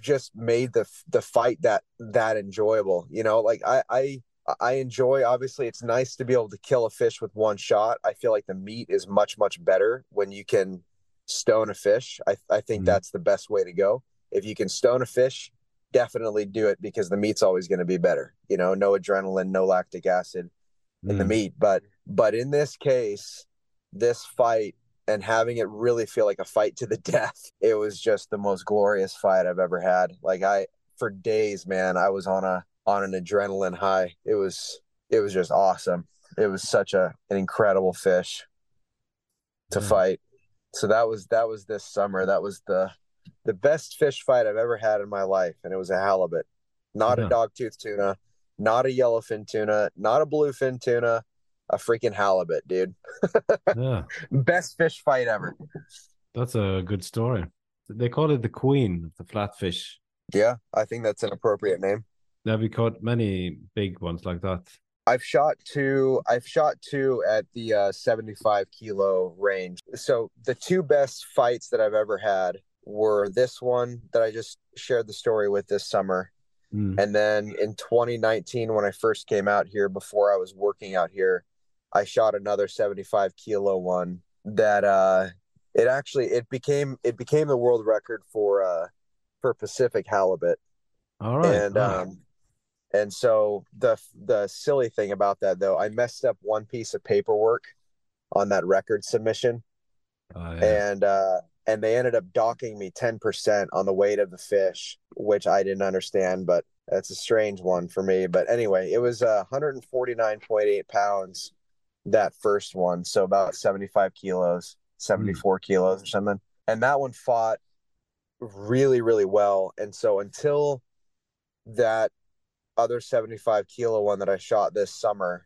just made the, the fight that, that enjoyable, you know, like I, I, I enjoy obviously it's nice to be able to kill a fish with one shot. I feel like the meat is much much better when you can stone a fish. I, I think mm-hmm. that's the best way to go. If you can stone a fish, definitely do it because the meat's always going to be better. You know, no adrenaline, no lactic acid in mm-hmm. the mm. meat. But but in this case, this fight and having it really feel like a fight to the (laughs) death, it was just the most glorious fight I've ever had. Like I for days, man, I was on a on an adrenaline high. It was it was just awesome. It was such a an incredible fish to yeah. fight so that was that was this summer. That was the the best fish fight I've ever had in my life, and it was a halibut, not yeah. a dogtooth tuna, not a yellowfin tuna, not a bluefin tuna, a freaking halibut, dude. (laughs) yeah, best fish fight ever. That's a good story. They call it the queen of the flatfish. Yeah, I think that's an appropriate name. Have we caught many big ones like that? I've shot two. I've shot two at the uh, 75 kilo range. So the two best fights that I've ever had were this one that I just shared the story with this summer, mm. and then in 2019 when I first came out here, before I was working out here, I shot another 75 kilo one that uh, it actually it became it became the world record for uh, for Pacific halibut. All right, and um, and so the the silly thing about that though, I messed up one piece of paperwork on that record submission. Oh, yeah. And uh and they ended up docking me 10% on the weight of the fish, which I didn't understand, but that's a strange one for me. But anyway, it was uh, 149.8 pounds that first one. So about 75 kilos, 74 mm. kilos or something. And that one fought really, really well. And so until that other 75 kilo one that I shot this summer,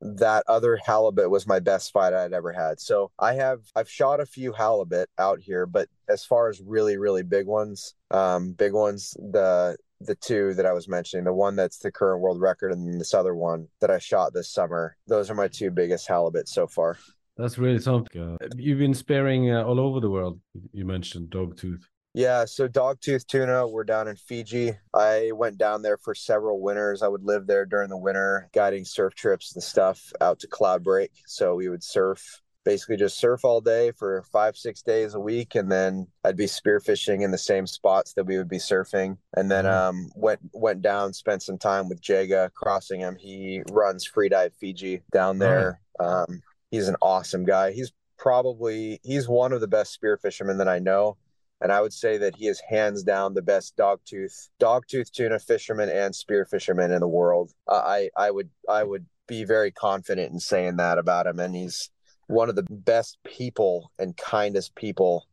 that other halibut was my best fight I'd ever had. So I have I've shot a few halibut out here, but as far as really really big ones, um, big ones, the the two that I was mentioning, the one that's the current world record, and this other one that I shot this summer. Those are my two biggest halibut so far. That's really something. Uh, you've been spearing uh, all over the world. You mentioned dogtooth. Yeah, so dogtooth tuna, we're down in Fiji. I went down there for several winters. I would live there during the winter, guiding surf trips and stuff out to Cloud Break. So we would surf, basically just surf all day for five, six days a week. And then I'd be spearfishing in the same spots that we would be surfing. And then mm-hmm. um, went went down, spent some time with Jaga Crossingham. He runs Freedive Fiji down there. Um, he's an awesome guy. He's probably he's one of the best spear fishermen that I know and I would say that he is hands down the best dogtooth dogtooth tuna fisherman and spear fisherman in the world. Uh, I I would I would be very confident in saying that about him, and he's one of the best people and kindest people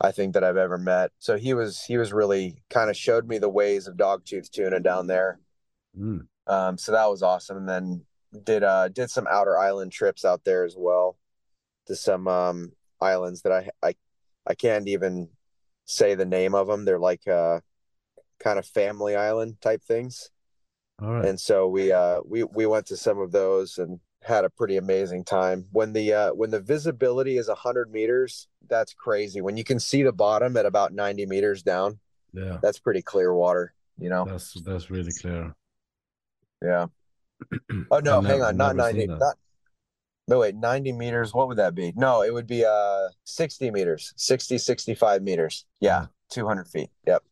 I think that I've ever met. So he was he was really kind of showed me the ways of dogtooth tuna down there. Mm. Um, so that was awesome. And then did uh did some outer island trips out there as well to some um islands that I I I can't even say the name of them. They're like uh, kind of family island type things. All right. And so we uh, we we went to some of those and had a pretty amazing time. When the uh, when the visibility is hundred meters, that's crazy. When you can see the bottom at about ninety meters down, yeah, that's pretty clear water. You know, that's that's really clear. Yeah. (clears throat) oh no, hang on, not ninety, not no, wait, 90 meters. What would that be? No, it would be uh 60 meters, 60, 65 meters. Yeah, 200 feet. Yep.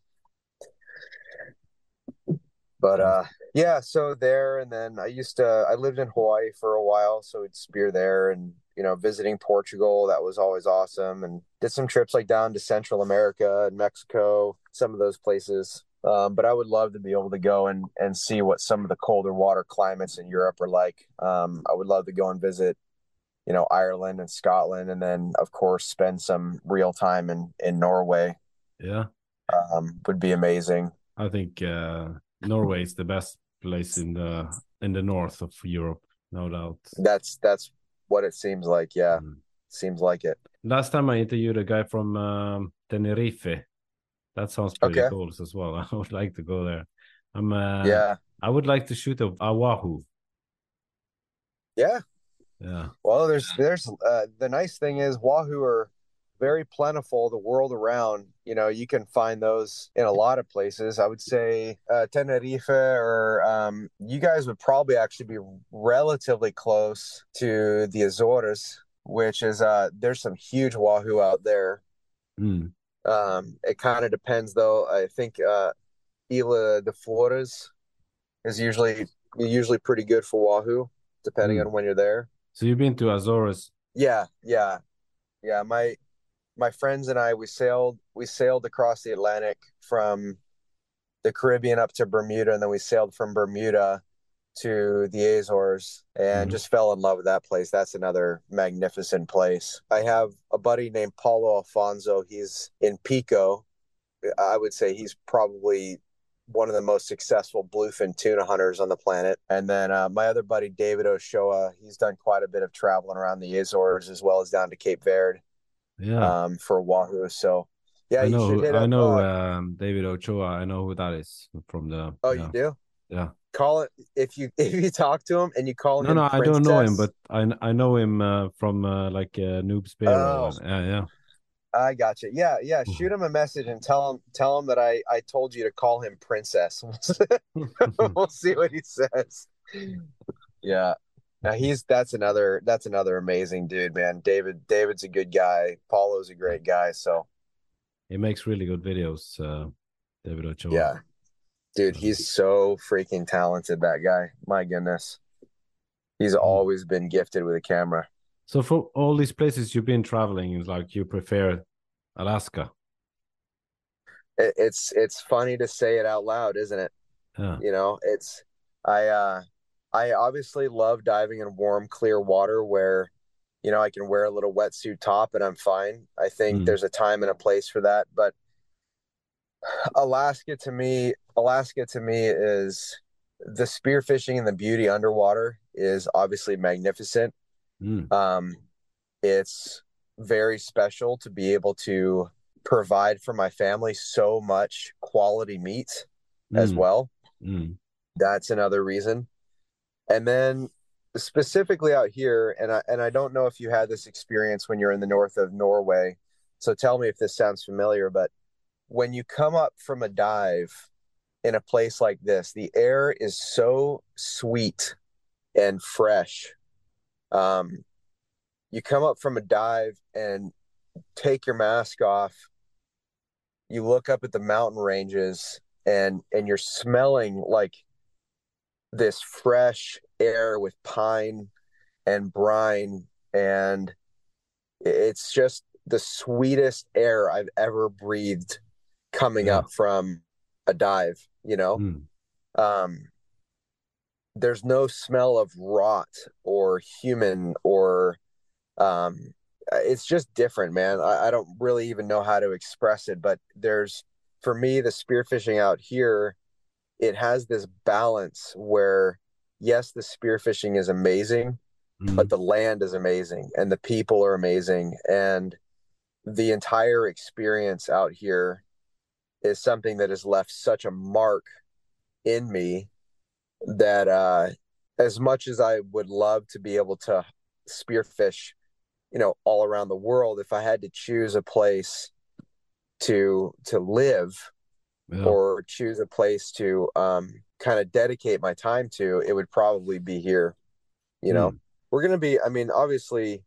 But uh yeah, so there and then I used to I lived in Hawaii for a while, so we'd spear there and you know, visiting Portugal, that was always awesome and did some trips like down to Central America and Mexico, some of those places. Um, but I would love to be able to go and, and see what some of the colder water climates in Europe are like. Um, I would love to go and visit you know Ireland and Scotland, and then of course spend some real time in in Norway. Yeah, um, would be amazing. I think uh, Norway is the best place in the in the north of Europe, no doubt. That's that's what it seems like. Yeah, mm. seems like it. Last time I interviewed a guy from um, Tenerife. That sounds pretty okay. cool as well. (laughs) I would like to go there. I'm uh, yeah. I would like to shoot a, a wahoo. Yeah, yeah. Well, there's there's uh, the nice thing is Wahoo are very plentiful the world around. You know, you can find those in a lot of places. I would say uh, Tenerife or um, you guys would probably actually be relatively close to the Azores, which is uh, there's some huge Wahoo out there. Mm. Um, it kind of depends though. I think uh, Isla de Flores is usually usually pretty good for Wahoo, depending mm. on when you're there. So you've been to Azores? Yeah, yeah, yeah. My my friends and I we sailed we sailed across the Atlantic from the Caribbean up to Bermuda, and then we sailed from Bermuda to the Azores and mm-hmm. just fell in love with that place. That's another magnificent place. I have a buddy named Paulo Alfonso. He's in Pico. I would say he's probably one of the most successful bluefin tuna hunters on the planet. And then uh, my other buddy, David Ochoa, he's done quite a bit of traveling around the Azores as well as down to Cape Verde yeah. um, for Wahoo. So, yeah, I know, I up, know uh, um, David Ochoa. I know who that is from the. Oh, you do? Yeah. Call it if you (laughs) if you talk to him and you call no, him. No, no, I don't know him, but I I know him uh, from uh, like uh, Noob Spearo. Oh. Yeah, yeah. I got you. Yeah, yeah. Mm-hmm. Shoot him a message and tell him tell him that I I told you to call him Princess. (laughs) (laughs) we'll see what he says. Yeah. Now he's that's another that's another amazing dude, man. David David's a good guy. Paulo's a great guy. So he makes really good videos. Uh, David Ochoa. Yeah, dude, he's so freaking talented. That guy, my goodness, he's mm. always been gifted with a camera. So for all these places you've been traveling, like you prefer Alaska? It, it's it's funny to say it out loud, isn't it? Yeah. You know, it's I uh I obviously love diving in warm, clear water where you know I can wear a little wetsuit top and I'm fine. I think mm. there's a time and a place for that, but Alaska to me, Alaska to me is the spearfishing and the beauty underwater is obviously magnificent. Mm. Um, it's very special to be able to provide for my family so much quality meat mm. as well. Mm. That's another reason. And then specifically out here, and I and I don't know if you had this experience when you're in the north of Norway. So tell me if this sounds familiar, but when you come up from a dive in a place like this, the air is so sweet and fresh. Um, you come up from a dive and take your mask off. You look up at the mountain ranges and and you're smelling like this fresh air with pine and brine and it's just the sweetest air I've ever breathed coming yeah. up from a dive, you know? Mm. Um, there's no smell of rot or human or um, it's just different, man. I, I don't really even know how to express it, but there's for me the spearfishing out here, it has this balance where yes, the spearfishing is amazing, mm. but the land is amazing and the people are amazing and the entire experience out here is something that has left such a mark in me that uh, as much as I would love to be able to spearfish, you know, all around the world, if I had to choose a place to to live yeah. or choose a place to um, kind of dedicate my time to, it would probably be here. You know, mm. we're gonna be. I mean, obviously,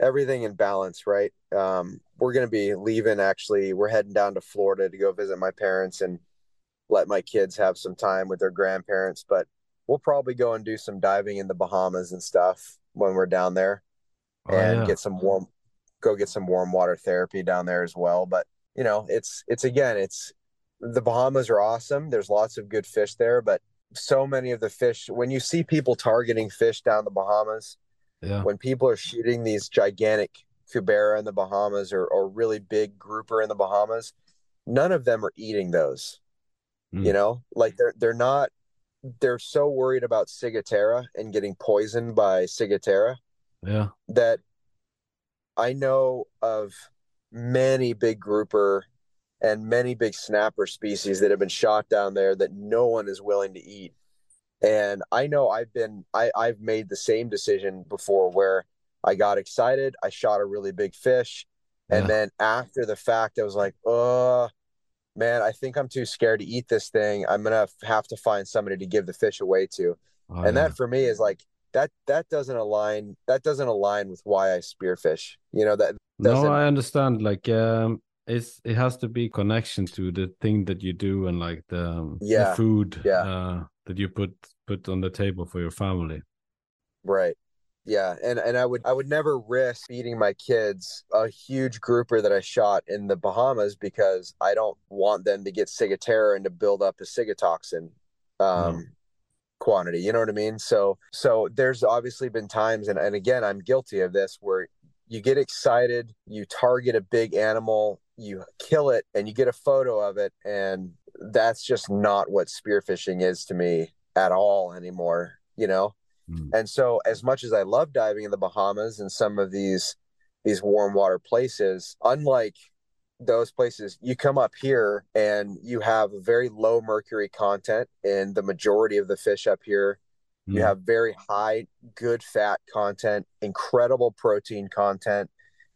everything in balance, right? Um, we're going to be leaving. Actually, we're heading down to Florida to go visit my parents and let my kids have some time with their grandparents. But we'll probably go and do some diving in the Bahamas and stuff when we're down there, and yeah. get some warm, go get some warm water therapy down there as well. But you know, it's it's again, it's the Bahamas are awesome. There's lots of good fish there, but so many of the fish when you see people targeting fish down the Bahamas, yeah. when people are shooting these gigantic cubera in the Bahamas or, or really big grouper in the Bahamas, none of them are eating those. Mm. You know, like they're they're not they're so worried about ciguatera and getting poisoned by ciguatera. Yeah. That I know of many big grouper and many big snapper species that have been shot down there that no one is willing to eat. And I know I've been I, I've made the same decision before where I got excited. I shot a really big fish. And yeah. then after the fact, I was like, oh, man, I think I'm too scared to eat this thing. I'm going to have to find somebody to give the fish away to. Oh, and yeah. that for me is like, that that doesn't align that doesn't align with why I spearfish. You know that No, I understand like um it's it has to be connection to the thing that you do and like the, um, yeah. the food yeah. Uh, that you put put on the table for your family. Right yeah and and i would i would never risk feeding my kids a huge grouper that i shot in the bahamas because i don't want them to get ciguatera and to build up a ciguatoxin um, mm. Quantity you know what i mean so so there's obviously been times and, and again i'm guilty of this where you get excited you target a big animal you kill it and you get a photo of it and that's just not what spearfishing is to me at all anymore you know Mm. And so as much as I love diving in the Bahamas and some of these these warm water places, unlike those places, you come up here and you have very low mercury content in the majority of the fish up here. You have very high good fat content, incredible protein content.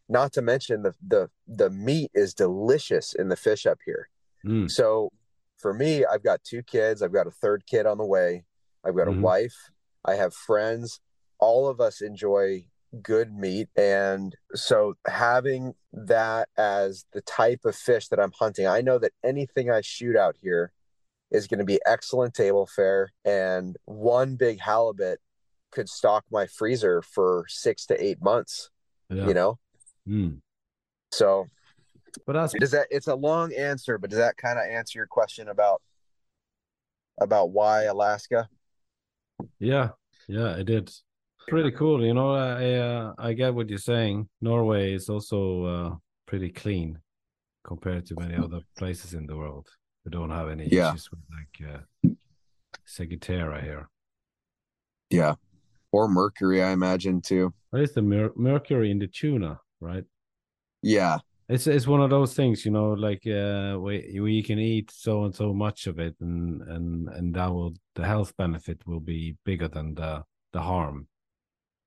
Not to mention the the the meat is delicious in the fish up here. Mm. So for me, I've got two kids. I've got a third kid on the way. I've got mm-hmm. a wife. I have friends. All of us enjoy good meat. And so having that as the type of fish that I'm hunting, I know that anything I shoot out here is going to be excellent table fare. And one big halibut could stock my freezer for six to eight months, yeah. you know? Mm. So, but that's does that it's a long answer, but does that kind of answer your question about about why Alaska? Yeah, yeah, it did. Pretty cool. You know, I uh, I get what you're saying. Norway is also uh, pretty clean compared to many other places in the world. We don't have any yeah. issues with like uh, here. Yeah, or mercury, I imagine too. What is the mer- mercury in the tuna, right? Yeah, it's it's one of those things, you know, like uh, we we can eat so and so much of it, and and and that will the health benefit will be bigger than the the harm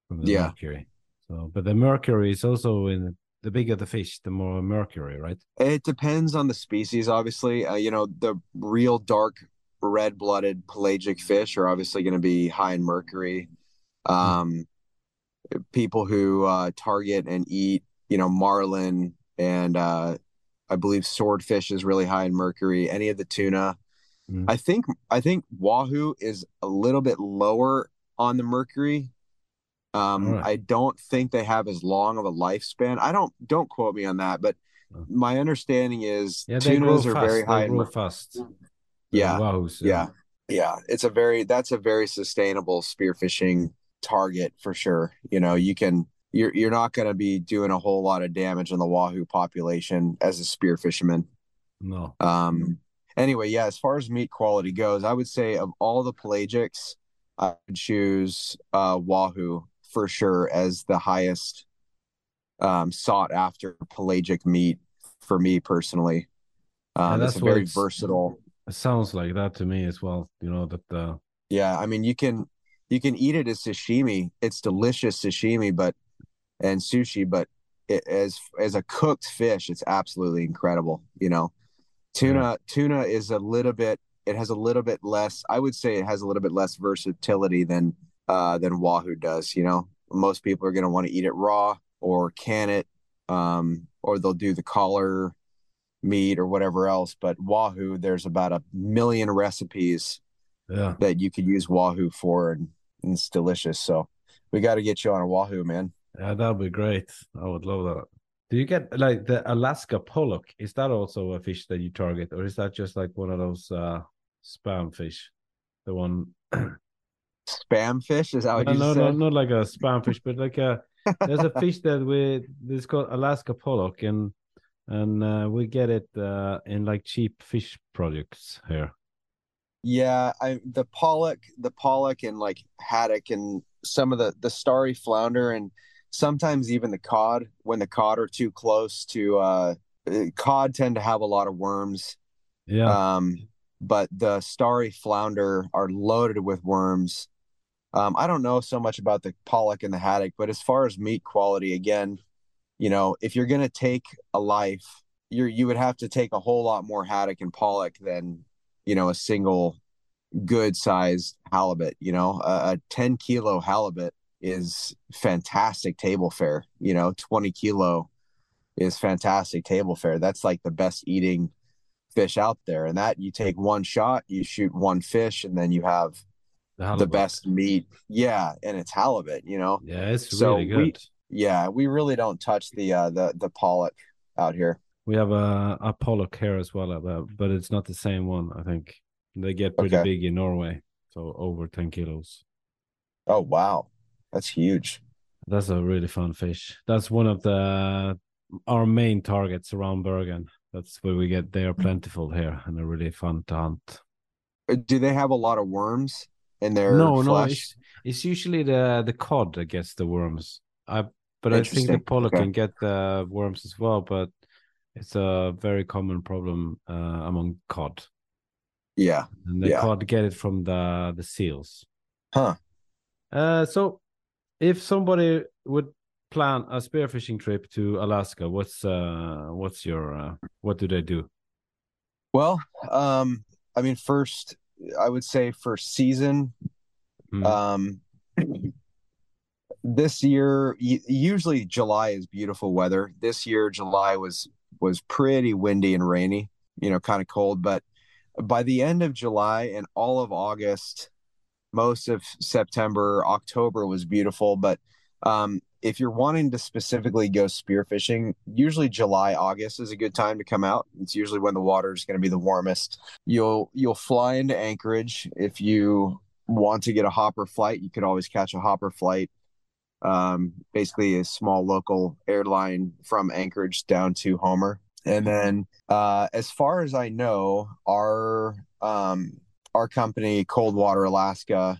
from the yeah. mercury. So, but the mercury is also in the bigger the fish, the more mercury, right? It depends on the species, obviously. Uh, you know, the real dark red blooded pelagic fish are obviously going to be high in mercury. Hmm. Um, mm. People who uh, target and eat, you know, marlin and uh, I believe swordfish is really high in mercury. Any of the tuna, mm. I think I think wahoo is a little bit lower on the mercury. Um, right. I don't think they have as long of a lifespan. I don't don't quote me on that, but my understanding is yeah, tunas are very high in mercury. fast. Yeah, yeah, yeah. It's a very that's a very sustainable spearfishing target for sure. You know, you can you're you're not going to be doing a whole lot of damage on the wahoo population as a spear fisherman. No. Um. Anyway, yeah. As far as meat quality goes, I would say of all the pelagics, I would choose uh, wahoo for sure as the highest um, sought after pelagic meat for me personally. Um, yeah, it's very versatile. It sounds like that to me as well. You know that. Uh... Yeah, I mean, you can you can eat it as sashimi. It's delicious sashimi, but and sushi, but it, as as a cooked fish, it's absolutely incredible. You know, tuna yeah. tuna is a little bit. It has a little bit less. I would say it has a little bit less versatility than uh, than wahoo does. You know, most people are going to want to eat it raw or can it, um, or they'll do the collar meat or whatever else. But wahoo, there's about a million recipes yeah. that you could use wahoo for, and, and it's delicious. So we got to get you on a wahoo, man. Yeah, that'd be great. I would love that. Do you get like the Alaska pollock? Is that also a fish that you target, or is that just like one of those uh spam fish? The one (clears throat) spam fish is that what no, you no? No, not like a (laughs) spam fish, but like a there's a fish that we it's called Alaska pollock, and and uh, we get it uh, in like cheap fish products here. Yeah, I the pollock, the pollock, and like haddock, and some of the the starry flounder, and sometimes even the cod when the cod are too close to uh cod tend to have a lot of worms yeah um but the starry flounder are loaded with worms um i don't know so much about the pollock and the haddock but as far as meat quality again you know if you're going to take a life you're you would have to take a whole lot more haddock and pollock than you know a single good sized halibut you know a, a 10 kilo halibut is fantastic table fare. You know, 20 kilo is fantastic table fare. That's like the best eating fish out there. And that you take one shot, you shoot one fish, and then you have the, the best meat. Yeah, and it's halibut. You know. Yeah, it's so really good. We, yeah, we really don't touch the uh, the the pollock out here. We have a, a pollock here as well, uh, but it's not the same one. I think they get pretty okay. big in Norway, so over ten kilos. Oh wow! That's huge. That's a really fun fish. That's one of the our main targets around Bergen. That's where we get. They are plentiful here and they're really fun to hunt. Uh, do they have a lot of worms in their no, flesh? No, it's, it's usually the the cod that gets the worms. I but I think the pollock okay. can get the worms as well. But it's a very common problem uh, among cod. Yeah, and the yeah. cod get it from the the seals. Huh. Uh, so if somebody would plan a spearfishing trip to Alaska, what's uh what's your uh, what do they do? Well, um, I mean, first, I would say for season, mm. um, this year usually July is beautiful weather. This year, July was was pretty windy and rainy. You know, kind of cold, but by the end of July and all of August, most of September, October was beautiful, but um, if you're wanting to specifically go spearfishing, usually July, August is a good time to come out. It's usually when the water is going to be the warmest. You'll you'll fly into Anchorage if you want to get a hopper flight. You could always catch a hopper flight. Um, basically, a small local airline from Anchorage down to Homer. And then, uh, as far as I know, our um, our company, Coldwater Alaska,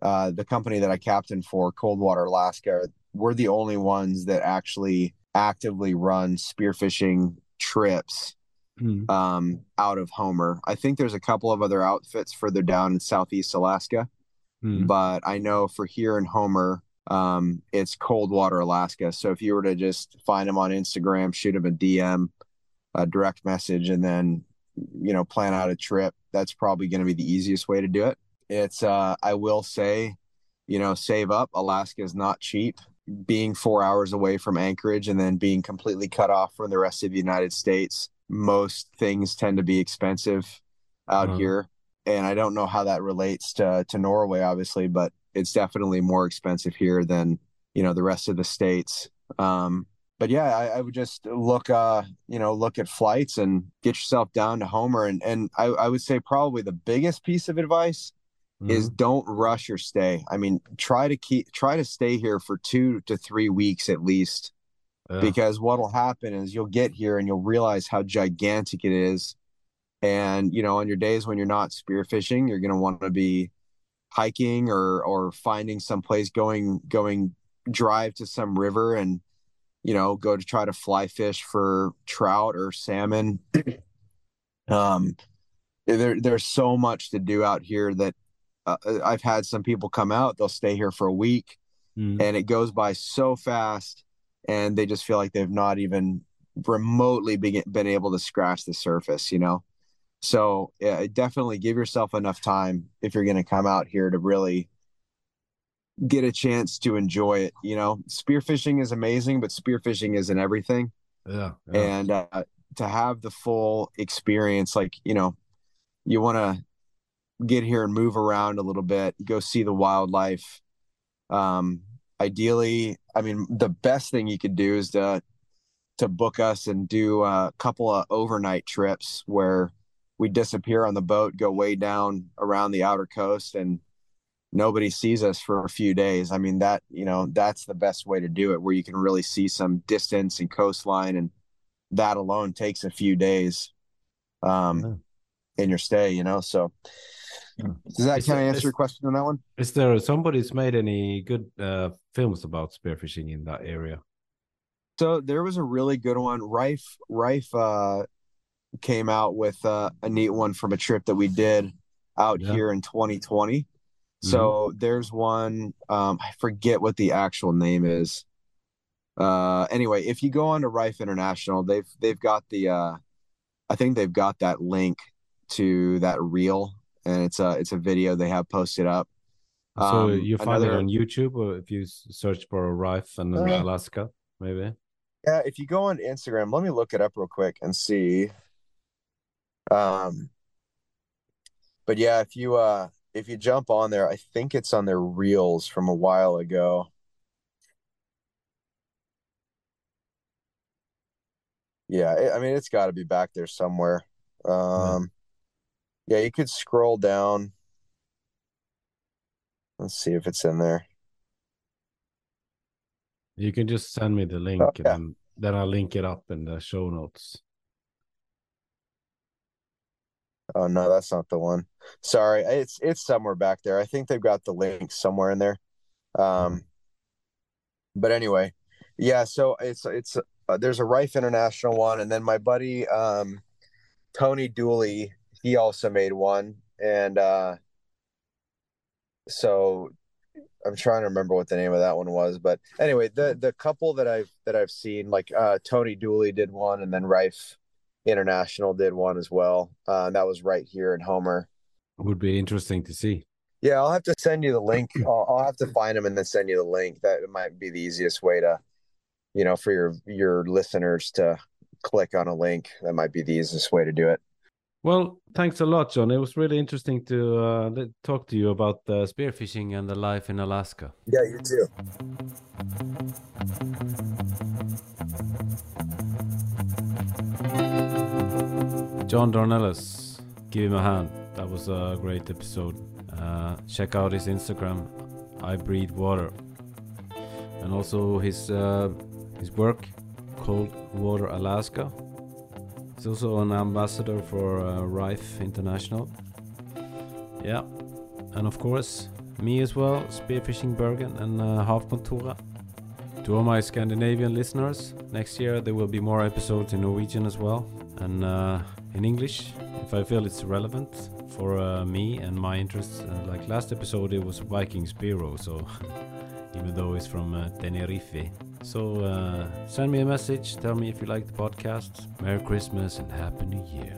uh, the company that I captain for, Coldwater Alaska, we're the only ones that actually actively run spearfishing trips mm. um, out of Homer. I think there's a couple of other outfits further down in Southeast Alaska, mm. but I know for here in Homer, um, it's Coldwater, Alaska. So if you were to just find them on Instagram, shoot them a DM, a direct message, and then you know plan out a trip, that's probably going to be the easiest way to do it. It's uh, I will say, you know, save up. Alaska is not cheap. Being four hours away from Anchorage and then being completely cut off from the rest of the United States, most things tend to be expensive out uh-huh. here. And I don't know how that relates to to Norway, obviously, but it's definitely more expensive here than you know the rest of the states. Um, but yeah, I, I, would just look, uh, you know, look at flights and get yourself down to Homer. And and I, I would say probably the biggest piece of advice mm-hmm. is don't rush your stay. I mean, try to keep try to stay here for two to three weeks at least, yeah. because what'll happen is you'll get here and you'll realize how gigantic it is. And you know, on your days when you're not spearfishing, you're gonna want to be hiking or or finding some place going going drive to some river and you know go to try to fly fish for trout or salmon (clears throat) um there there's so much to do out here that uh, I've had some people come out they'll stay here for a week mm. and it goes by so fast and they just feel like they've not even remotely be, been able to scratch the surface you know so yeah, definitely give yourself enough time if you're going to come out here to really get a chance to enjoy it. You know, spearfishing is amazing, but spearfishing isn't everything. Yeah. yeah. And uh, to have the full experience, like, you know, you want to get here and move around a little bit, go see the wildlife. Um, ideally, I mean, the best thing you could do is to to book us and do a couple of overnight trips where we disappear on the boat, go way down around the outer coast, and nobody sees us for a few days. I mean, that, you know, that's the best way to do it, where you can really see some distance and coastline. And that alone takes a few days um, yeah. in your stay, you know? So, does that kind of answer your question on that one? Is there somebody's made any good uh, films about spearfishing in that area? So there was a really good one. Riffe Riffe uh, came out with uh, a neat one from a trip that we did out yeah. here in 2020. Mm-hmm. So there's one um, I forget what the actual name is. Uh, anyway, if you go on to Riffe International, they've they've got the uh, I think they've got that link to that reel, and it's a it's a video they have posted up. So um, you find another... it on YouTube, or if you search for Riffe and uh, Alaska, maybe. Yeah, if you go on Instagram, let me look it up real quick and see. Um, but yeah, if you uh if you jump on there, I think it's on their reels from a while ago. Yeah, I mean it's got to be back there somewhere. Um, yeah. you could scroll down. Let's see if it's in there. You can just send me the link oh, yeah. and then I'll link it up in the show notes. Oh no, that's not the one. Sorry, it's it's somewhere back there. I think they've got the link somewhere in there. Um, but anyway, yeah. So it's it's uh, there's a Riffe International one, and then my buddy um, Tony Dooley, he also made one, and uh, so I'm trying to remember what the name of that one was. But anyway, the the couple that I've that I've seen, like uh, Tony Dooley did one, and then Riffe International did one as well. Uh, that was right here in Homer. Would be interesting to see. Yeah, I'll have to send you the link. (clears throat) I'll, I'll have to find them and then send you the link. That might be the easiest way to, you know, for your your listeners to click on a link. That might be the easiest way to do it. Well, thanks a lot, John. It was really interesting to uh, talk to you about the spearfishing and the life in Alaska. Yeah, you too. John Dornellas, give him a hand. That was a great episode. Uh, check out his Instagram, I Breathe Water, and also his uh, his work, Cold Water Alaska. Also an ambassador for uh, Riffe International. Yeah, and of course, me as well, Spearfishing Bergen and uh. To all my Scandinavian listeners, next year there will be more episodes in Norwegian as well, and uh, in English, if I feel it's relevant for uh, me and my interests. Like last episode, it was Viking Spearo, so (laughs) even though it's from uh, Tenerife. So uh, send me a message, tell me if you like the podcast. Merry Christmas and Happy New Year.